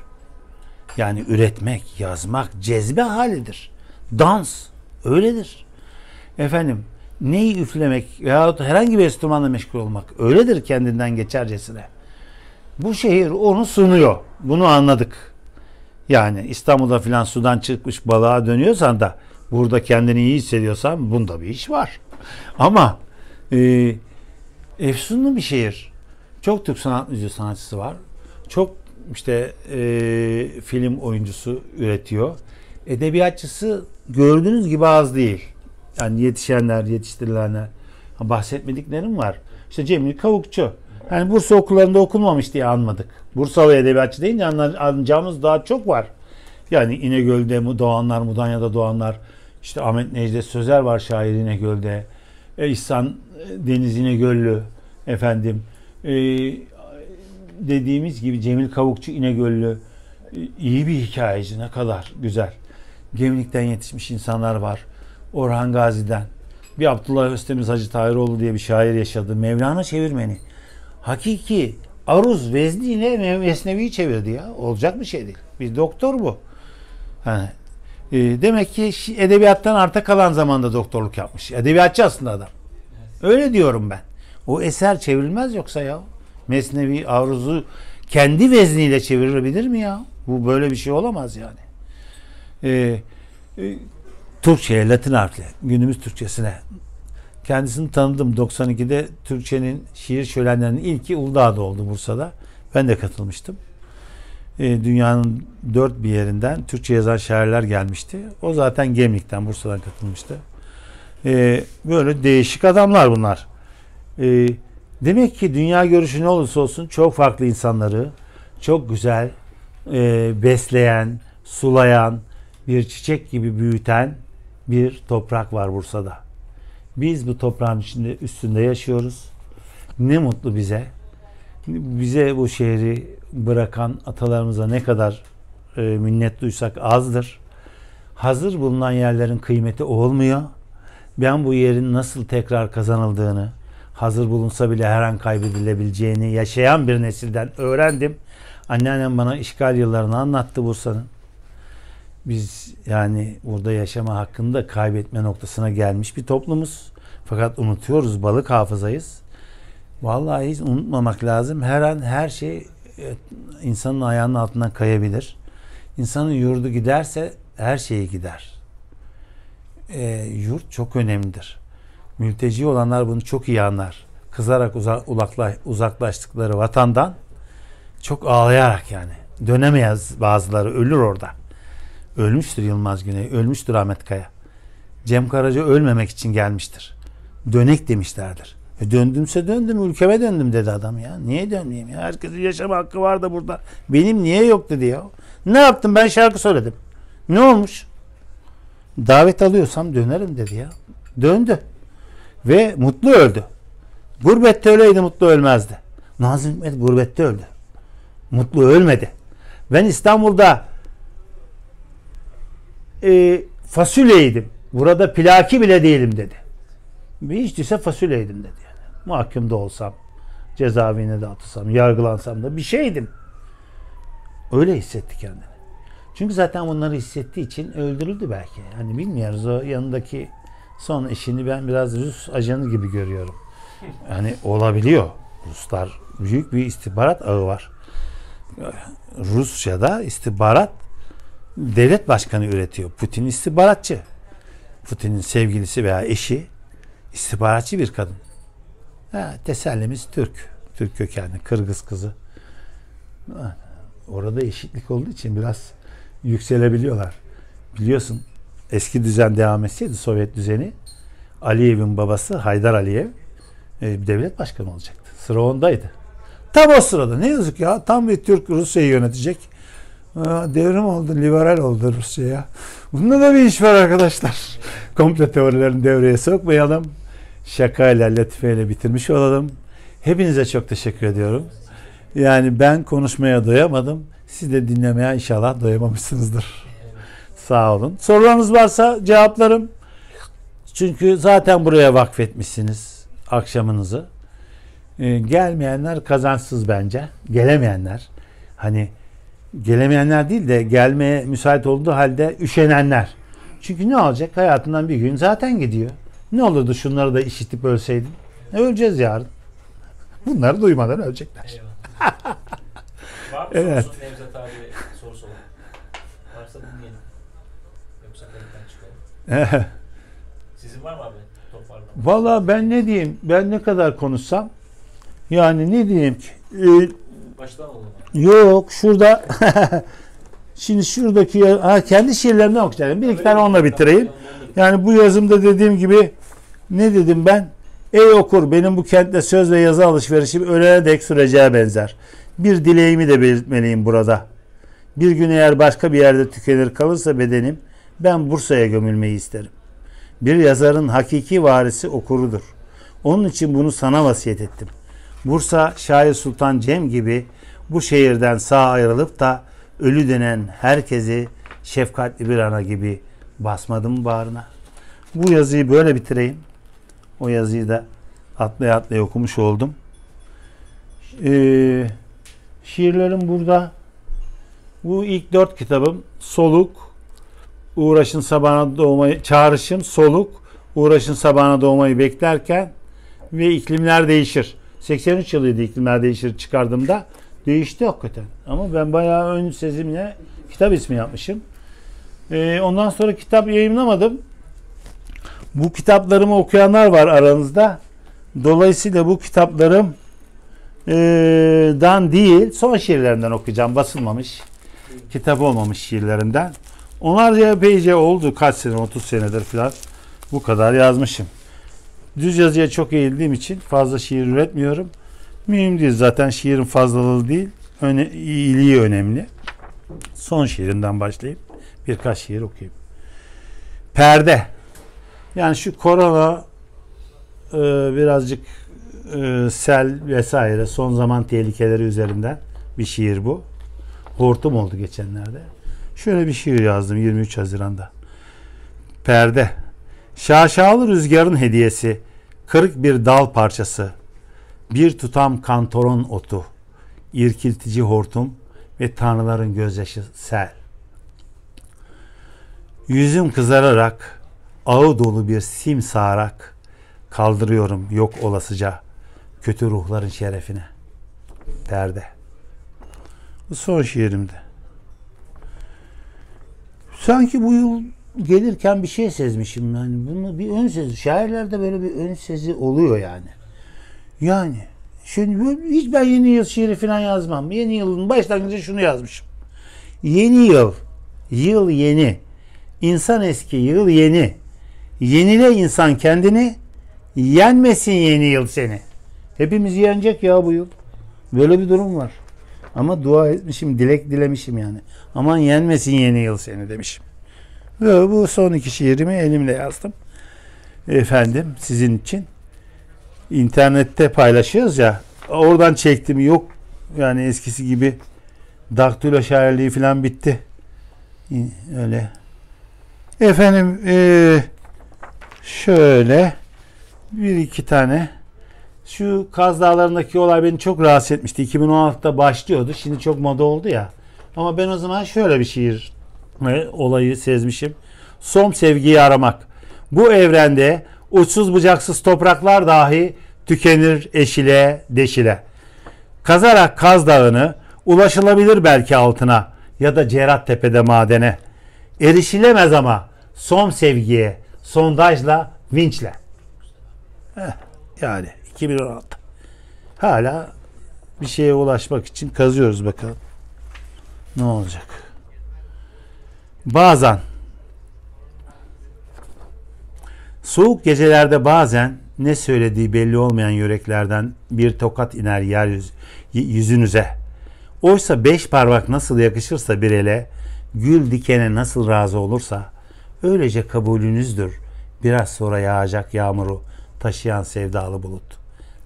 Yani üretmek, yazmak cezbe halidir. Dans öyledir. Efendim neyi üflemek veyahut herhangi bir enstrümanla meşgul olmak öyledir kendinden geçercesine. Bu şehir onu sunuyor. Bunu anladık. Yani İstanbul'da filan sudan çıkmış balığa dönüyorsan da burada kendini iyi hissediyorsan bunda bir iş var. Ama e, efsunlu bir şehir. Çok Türk sanat müziği sanatçısı var. Çok işte e, film oyuncusu üretiyor. Edebiyatçısı gördüğünüz gibi az değil. Yani yetişenler, yetiştirilenler. Bahsetmediklerim var. İşte Cemil Kavukçu. Yani Bursa okullarında okunmamış diye anmadık. Bursalı edebiyatçı deyince anla- anlayacağımız daha çok var. Yani İnegöl'de doğanlar, Mudanya'da doğanlar. İşte Ahmet Necdet Sözer var şair İnegöl'de. E, İhsan e, Deniz İnegöllü efendim. E, dediğimiz gibi Cemil Kavukçu İnegöllü. E, iyi bir hikayeci ne kadar güzel. Gemlik'ten yetişmiş insanlar var. Orhan Gazi'den. Bir Abdullah Özdemir Hacı Tahiroğlu diye bir şair yaşadı. Mevlana çevirmeni. Hakiki aruz vezniyle Me- Mesnevi'yi çevirdi ya. Olacak bir şey değil. Bir doktor bu. Yani, e, demek ki edebiyattan arta kalan zamanda doktorluk yapmış. Edebiyatçı aslında adam. Öyle diyorum ben. O eser çevrilmez yoksa ya. Mesnevi Aruz'u kendi vezniyle çevirilebilir mi ya? Bu böyle bir şey olamaz yani. Ee, e, Türkçe'ye, Latin harfle, günümüz Türkçesine. Kendisini tanıdım 92'de Türkçenin şiir şölenlerinin ilki Uludağ'da oldu Bursa'da. Ben de katılmıştım. Ee, dünyanın dört bir yerinden Türkçe yazan şairler gelmişti. O zaten Gemlik'ten, Bursa'dan katılmıştı. Ee, böyle değişik adamlar bunlar. Ee, demek ki dünya görüşü ne olursa olsun çok farklı insanları çok güzel e, besleyen, sulayan, bir çiçek gibi büyüten bir toprak var Bursa'da. Biz bu toprağın içinde üstünde yaşıyoruz. Ne mutlu bize. Bize bu şehri bırakan atalarımıza ne kadar e, minnet duysak azdır. Hazır bulunan yerlerin kıymeti olmuyor. Ben bu yerin nasıl tekrar kazanıldığını, hazır bulunsa bile her an kaybedilebileceğini yaşayan bir nesilden öğrendim. Anneannem bana işgal yıllarını anlattı Bursa'nın. Biz yani burada yaşama hakkında kaybetme noktasına gelmiş bir toplumuz. Fakat unutuyoruz balık hafızayız. Vallahi hiç unutmamak lazım. Her an her şey e, insanın ayağının altından kayabilir. İnsanın yurdu giderse her şeyi gider. E, yurt çok önemlidir. Mülteci olanlar bunu çok iyi anlar. Kızarak uza- uzaklaştıkları vatandan çok ağlayarak yani. Dönemeyez bazıları ölür orada. Ölmüştür Yılmaz Güney, ölmüştür Ahmet Kaya. Cem Karaca ölmemek için gelmiştir. Dönek demişlerdir. E döndümse döndüm, ülkeme döndüm dedi adam ya. Niye dönmeyeyim ya? Herkesin yaşama hakkı var da burada. Benim niye yok dedi ya. Ne yaptım? Ben şarkı söyledim. Ne olmuş? Davet alıyorsam dönerim dedi ya. Döndü. Ve mutlu öldü. Gurbette öyleydi mutlu ölmezdi. Nazım Hikmet gurbette öldü. Mutlu ölmedi. Ben İstanbul'da e, fasulyeydim. Burada plaki bile değilim dedi. Hiç değilse fasulyeydim dedi yani. Mahkumda olsam, cezaevine de atılsam, yargılansam da bir şeydim. Öyle hissetti kendini. Çünkü zaten bunları hissettiği için öldürüldü belki. Hani bilmiyoruz o yanındaki son eşini ben biraz Rus ajanı gibi görüyorum. Yani olabiliyor. Ruslar büyük bir istihbarat ağı var. Rusya'da istihbarat devlet başkanı üretiyor. Putin istihbaratçı. Putin'in sevgilisi veya eşi istihbaratçı bir kadın. Ha, tesellimiz Türk. Türk kökenli. Kırgız kızı. Ha, Orada eşitlik olduğu için biraz yükselebiliyorlar. Biliyorsun eski düzen devam etseydi Sovyet düzeni Aliyev'in babası Haydar Aliyev e, devlet başkanı olacaktı. Sıra ondaydı. Tam o sırada ne yazık ya tam bir Türk Rusya'yı yönetecek. Devrim oldu, liberal oldu Rusya'ya. Bunda da bir iş var arkadaşlar. Komple teorilerini devreye sokmayalım. Şakayla, latifeyle bitirmiş olalım. Hepinize çok teşekkür ediyorum. Yani ben konuşmaya doyamadım. Siz de dinlemeye inşallah doyamamışsınızdır. Sağ olun. Sorularınız varsa cevaplarım. Çünkü zaten buraya vakfetmişsiniz akşamınızı. Ee, gelmeyenler kazançsız bence. Gelemeyenler. Hani gelemeyenler değil de gelmeye müsait olduğu halde üşenenler. Çünkü ne olacak? Hayatından bir gün zaten gidiyor. Ne olurdu şunları da işitip ölseydin? Öleceğiz yarın. Bunları duymadan ölecekler. Var mı Evet. sorusu Nevzat abi olan? Varsa dinleyelim. Yoksa kayıttan çıkalım. Sizin var mı abi? Valla ben ne diyeyim? Ben ne kadar konuşsam yani ne diyeyim ki? Ee, Baştan alalım. Yok şurada şimdi şuradaki ha, kendi şiirlerimden okuyacağım. Bir iki tane onunla bitireyim. Yani bu yazımda dediğim gibi ne dedim ben? Ey okur benim bu kentte söz ve yazı alışverişim ölene dek süreceğe benzer. Bir dileğimi de belirtmeliyim burada. Bir gün eğer başka bir yerde tükenir kalırsa bedenim ben Bursa'ya gömülmeyi isterim. Bir yazarın hakiki varisi okurudur. Onun için bunu sana vasiyet ettim. Bursa Şair Sultan Cem gibi bu şehirden sağ ayrılıp da ölü denen herkesi şefkatli bir ana gibi basmadım bağrına. Bu yazıyı böyle bitireyim. O yazıyı da atlaya atlaya okumuş oldum. Ee, şiirlerim burada. Bu ilk dört kitabım Soluk, Uğraşın sabahına doğmayı, Çağrışım, Soluk, Uğraşın sabahına doğmayı beklerken ve iklimler değişir. 83 yılıydı iklimler değişir çıkardığımda. Değişti hakikaten. Ama ben bayağı ön sezimle kitap ismi yapmışım. Ee, ondan sonra kitap yayınlamadım. Bu kitaplarımı okuyanlar var aranızda. Dolayısıyla bu kitaplarım e, dan değil son şiirlerinden okuyacağım. Basılmamış. Kitap olmamış şiirlerinden. Onlarca epeyce oldu. Kaç sene 30 senedir falan. Bu kadar yazmışım. Düz yazıya çok eğildiğim için fazla şiir üretmiyorum. Mühim değil zaten şiirin fazlalığı değil. Öne, iyiliği önemli. Son şiirinden başlayıp birkaç şiir okuyayım. Perde. Yani şu korona e, birazcık e, sel vesaire son zaman tehlikeleri üzerinden bir şiir bu. Hortum oldu geçenlerde. Şöyle bir şiir yazdım 23 Haziran'da. Perde. Şaşalı rüzgarın hediyesi, kırık bir dal parçası, bir tutam kantoron otu, irkiltici hortum ve tanrıların gözyaşı sel. Yüzüm kızararak, ağı dolu bir simsarak kaldırıyorum yok olasıca kötü ruhların şerefine. Perde. Bu son şiirimdi. Sanki bu yıl gelirken bir şey sezmişim yani bunu bir ön sezi şairlerde böyle bir ön sezi oluyor yani. Yani şimdi hiç ben yeni yıl şiiri falan yazmam. Yeni yılın başlangıcı şunu yazmışım. Yeni yıl. Yıl yeni. İnsan eski, yıl yeni. Yenile insan kendini, yenmesin yeni yıl seni. Hepimiz yenecek ya bu yıl. Böyle bir durum var. Ama dua etmişim, dilek dilemişim yani. Aman yenmesin yeni yıl seni demişim. Ve bu son iki şiirimi elimle yazdım. Efendim sizin için. İnternette paylaşıyoruz ya. Oradan çektim. Yok yani eskisi gibi daktilo şairliği falan bitti. Öyle. Efendim eee, şöyle bir iki tane şu Kaz Dağları'ndaki olay beni çok rahatsız etmişti. 2016'da başlıyordu. Şimdi çok moda oldu ya. Ama ben o zaman şöyle bir şiir olayı sezmişim. Som sevgiyi aramak. Bu evrende uçsuz bucaksız topraklar dahi tükenir eşile deşile. Kazarak Kaz Dağı'nı ulaşılabilir belki altına ya da Cerat Tepe'de madene. Erişilemez ama son sevgiye sondajla vinçle. Heh, yani 2016. Hala bir şeye ulaşmak için kazıyoruz bakalım. Ne olacak? Bazen soğuk gecelerde bazen ne söylediği belli olmayan yüreklerden bir tokat iner yeryüzü yüzünüze. Oysa beş parmak nasıl yakışırsa bir ele, gül dikene nasıl razı olursa, öylece kabulünüzdür biraz sonra yağacak yağmuru taşıyan sevdalı bulut.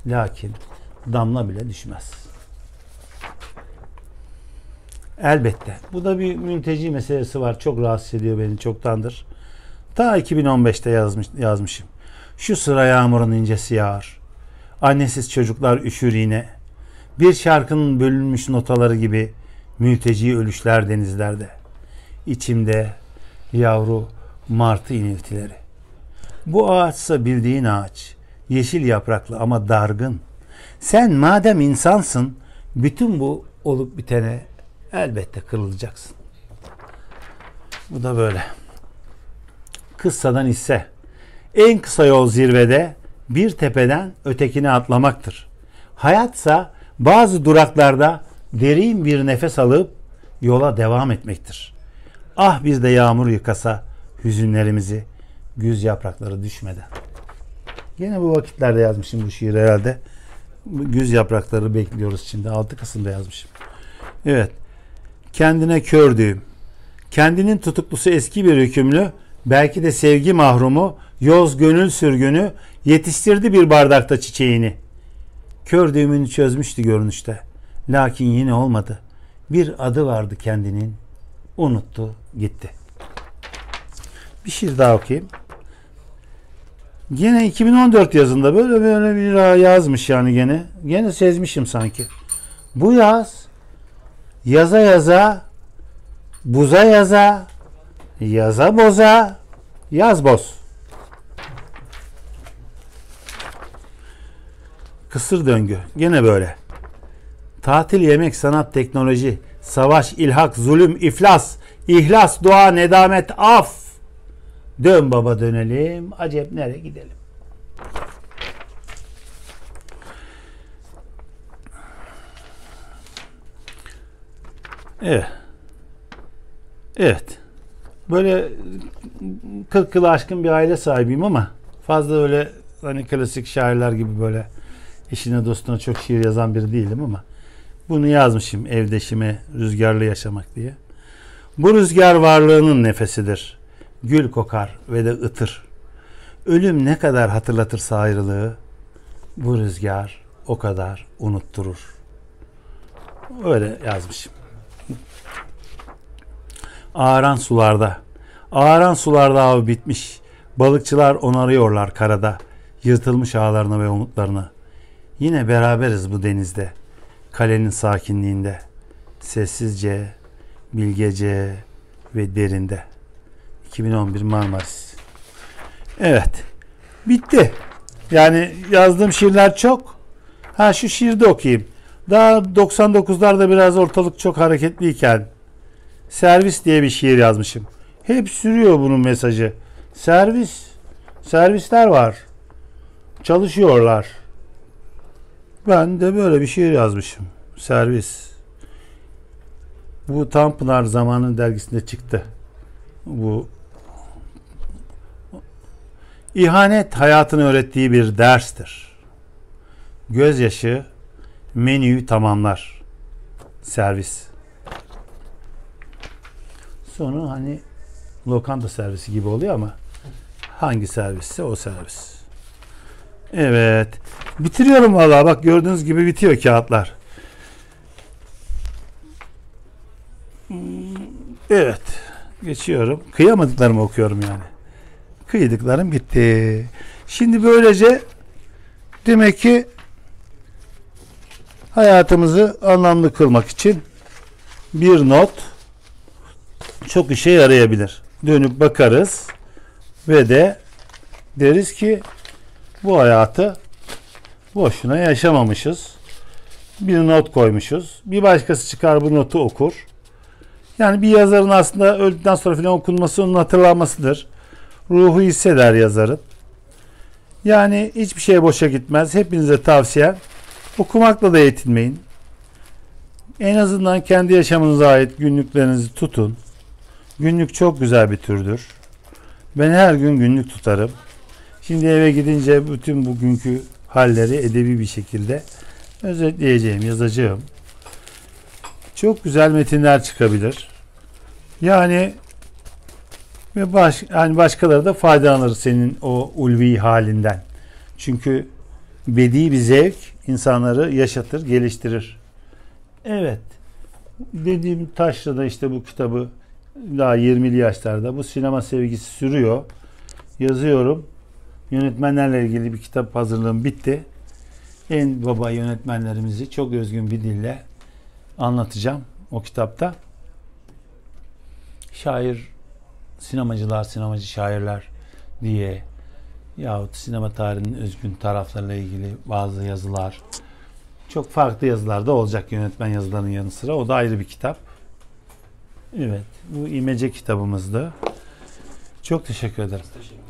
Lakin damla bile düşmez. Elbette. Bu da bir mülteci meselesi var. Çok rahatsız ediyor beni çoktandır. Ta 2015'te yazmış, yazmışım. Şu sıra yağmurun incesi yağar. Annesiz çocuklar üşür yine. Bir şarkının bölünmüş notaları gibi mülteci ölüşler denizlerde. İçimde yavru martı iniltileri. Bu ağaçsa bildiğin ağaç. Yeşil yapraklı ama dargın. Sen madem insansın bütün bu olup bitene elbette kırılacaksın. Bu da böyle. Kıssadan hisse. En kısa yol zirvede bir tepeden ötekine atlamaktır. Hayatsa bazı duraklarda derin bir nefes alıp yola devam etmektir. Ah biz de yağmur yıkasa hüzünlerimizi güz yaprakları düşmeden. Yine bu vakitlerde yazmışım bu şiiri herhalde. Güz yaprakları bekliyoruz şimdi. 6 Kasım'da yazmışım. Evet. Kendine kördüğüm, kendinin tutuklusu eski bir hükümlü, belki de sevgi mahrumu, yoz gönül sürgünü, yetiştirdi bir bardakta çiçeğini. Kör düğümünü çözmüştü görünüşte. Lakin yine olmadı. Bir adı vardı kendinin. Unuttu, gitti. Bir şiir daha okuyayım. Gene 2014 yazında böyle böyle bir yazmış yani gene. Gene sezmişim sanki. Bu yaz yaza yaza buza yaza yaza boza yaz boz. Kısır döngü. Gene böyle. Tatil, yemek, sanat, teknoloji, savaş, ilhak, zulüm, iflas, ihlas, dua, nedamet, af. Dön baba dönelim. Acep nereye gidelim? Evet. Evet. Böyle 40 yılı aşkın bir aile sahibiyim ama fazla öyle hani klasik şairler gibi böyle eşine dostuna çok şiir yazan biri değilim ama bunu yazmışım evdeşime rüzgarlı yaşamak diye. Bu rüzgar varlığının nefesidir. Gül kokar ve de ıtır. Ölüm ne kadar hatırlatırsa ayrılığı bu rüzgar o kadar unutturur. Öyle yazmışım. Ağaran sularda. Ağaran sularda av bitmiş. Balıkçılar onarıyorlar karada. Yırtılmış ağlarına ve umutlarına. Yine beraberiz bu denizde. Kalenin sakinliğinde. Sessizce, bilgece ve derinde. 2011 Marmaris. Evet. Bitti. Yani yazdığım şiirler çok. Ha şu şiirde okuyayım. Daha 99'larda biraz ortalık çok hareketliyken servis diye bir şiir yazmışım. Hep sürüyor bunun mesajı. Servis. Servisler var. Çalışıyorlar. Ben de böyle bir şiir yazmışım. Servis. Bu Tanpınar zamanın dergisinde çıktı. Bu İhanet hayatın öğrettiği bir derstir. Gözyaşı menüyü tamamlar. Servis. Sonu hani lokanta servisi gibi oluyor ama hangi servisse o servis. Evet. Bitiriyorum vallahi bak gördüğünüz gibi bitiyor kağıtlar. Evet. Geçiyorum. Kıyamadıklarımı okuyorum yani. Kıydıklarım bitti. Şimdi böylece demek ki hayatımızı anlamlı kılmak için bir not çok işe yarayabilir. Dönüp bakarız ve de deriz ki bu hayatı boşuna yaşamamışız. Bir not koymuşuz. Bir başkası çıkar bu notu okur. Yani bir yazarın aslında öldükten sonra filan okunması onun hatırlanmasıdır. Ruhu hisseder yazarın. Yani hiçbir şey boşa gitmez. Hepinize tavsiyem okumakla da yetinmeyin. En azından kendi yaşamınıza ait günlüklerinizi tutun. Günlük çok güzel bir türdür. Ben her gün günlük tutarım. Şimdi eve gidince bütün bugünkü halleri edebi bir şekilde özetleyeceğim, yazacağım. Çok güzel metinler çıkabilir. Yani ve baş, yani başkaları da faydalanır senin o ulvi halinden. Çünkü bedi bir zevk insanları yaşatır, geliştirir. Evet. Dediğim taşla da işte bu kitabı daha 20'li yaşlarda bu sinema sevgisi sürüyor. Yazıyorum. Yönetmenlerle ilgili bir kitap hazırlığım bitti. En baba yönetmenlerimizi çok özgün bir dille anlatacağım o kitapta. Şair, sinemacılar, sinemacı şairler diye yahut sinema tarihinin özgün taraflarıyla ilgili bazı yazılar. Çok farklı yazılar da olacak yönetmen yazılarının yanı sıra. O da ayrı bir kitap. Evet, bu imece kitabımızdı. Çok teşekkür ederim. Teşekkür.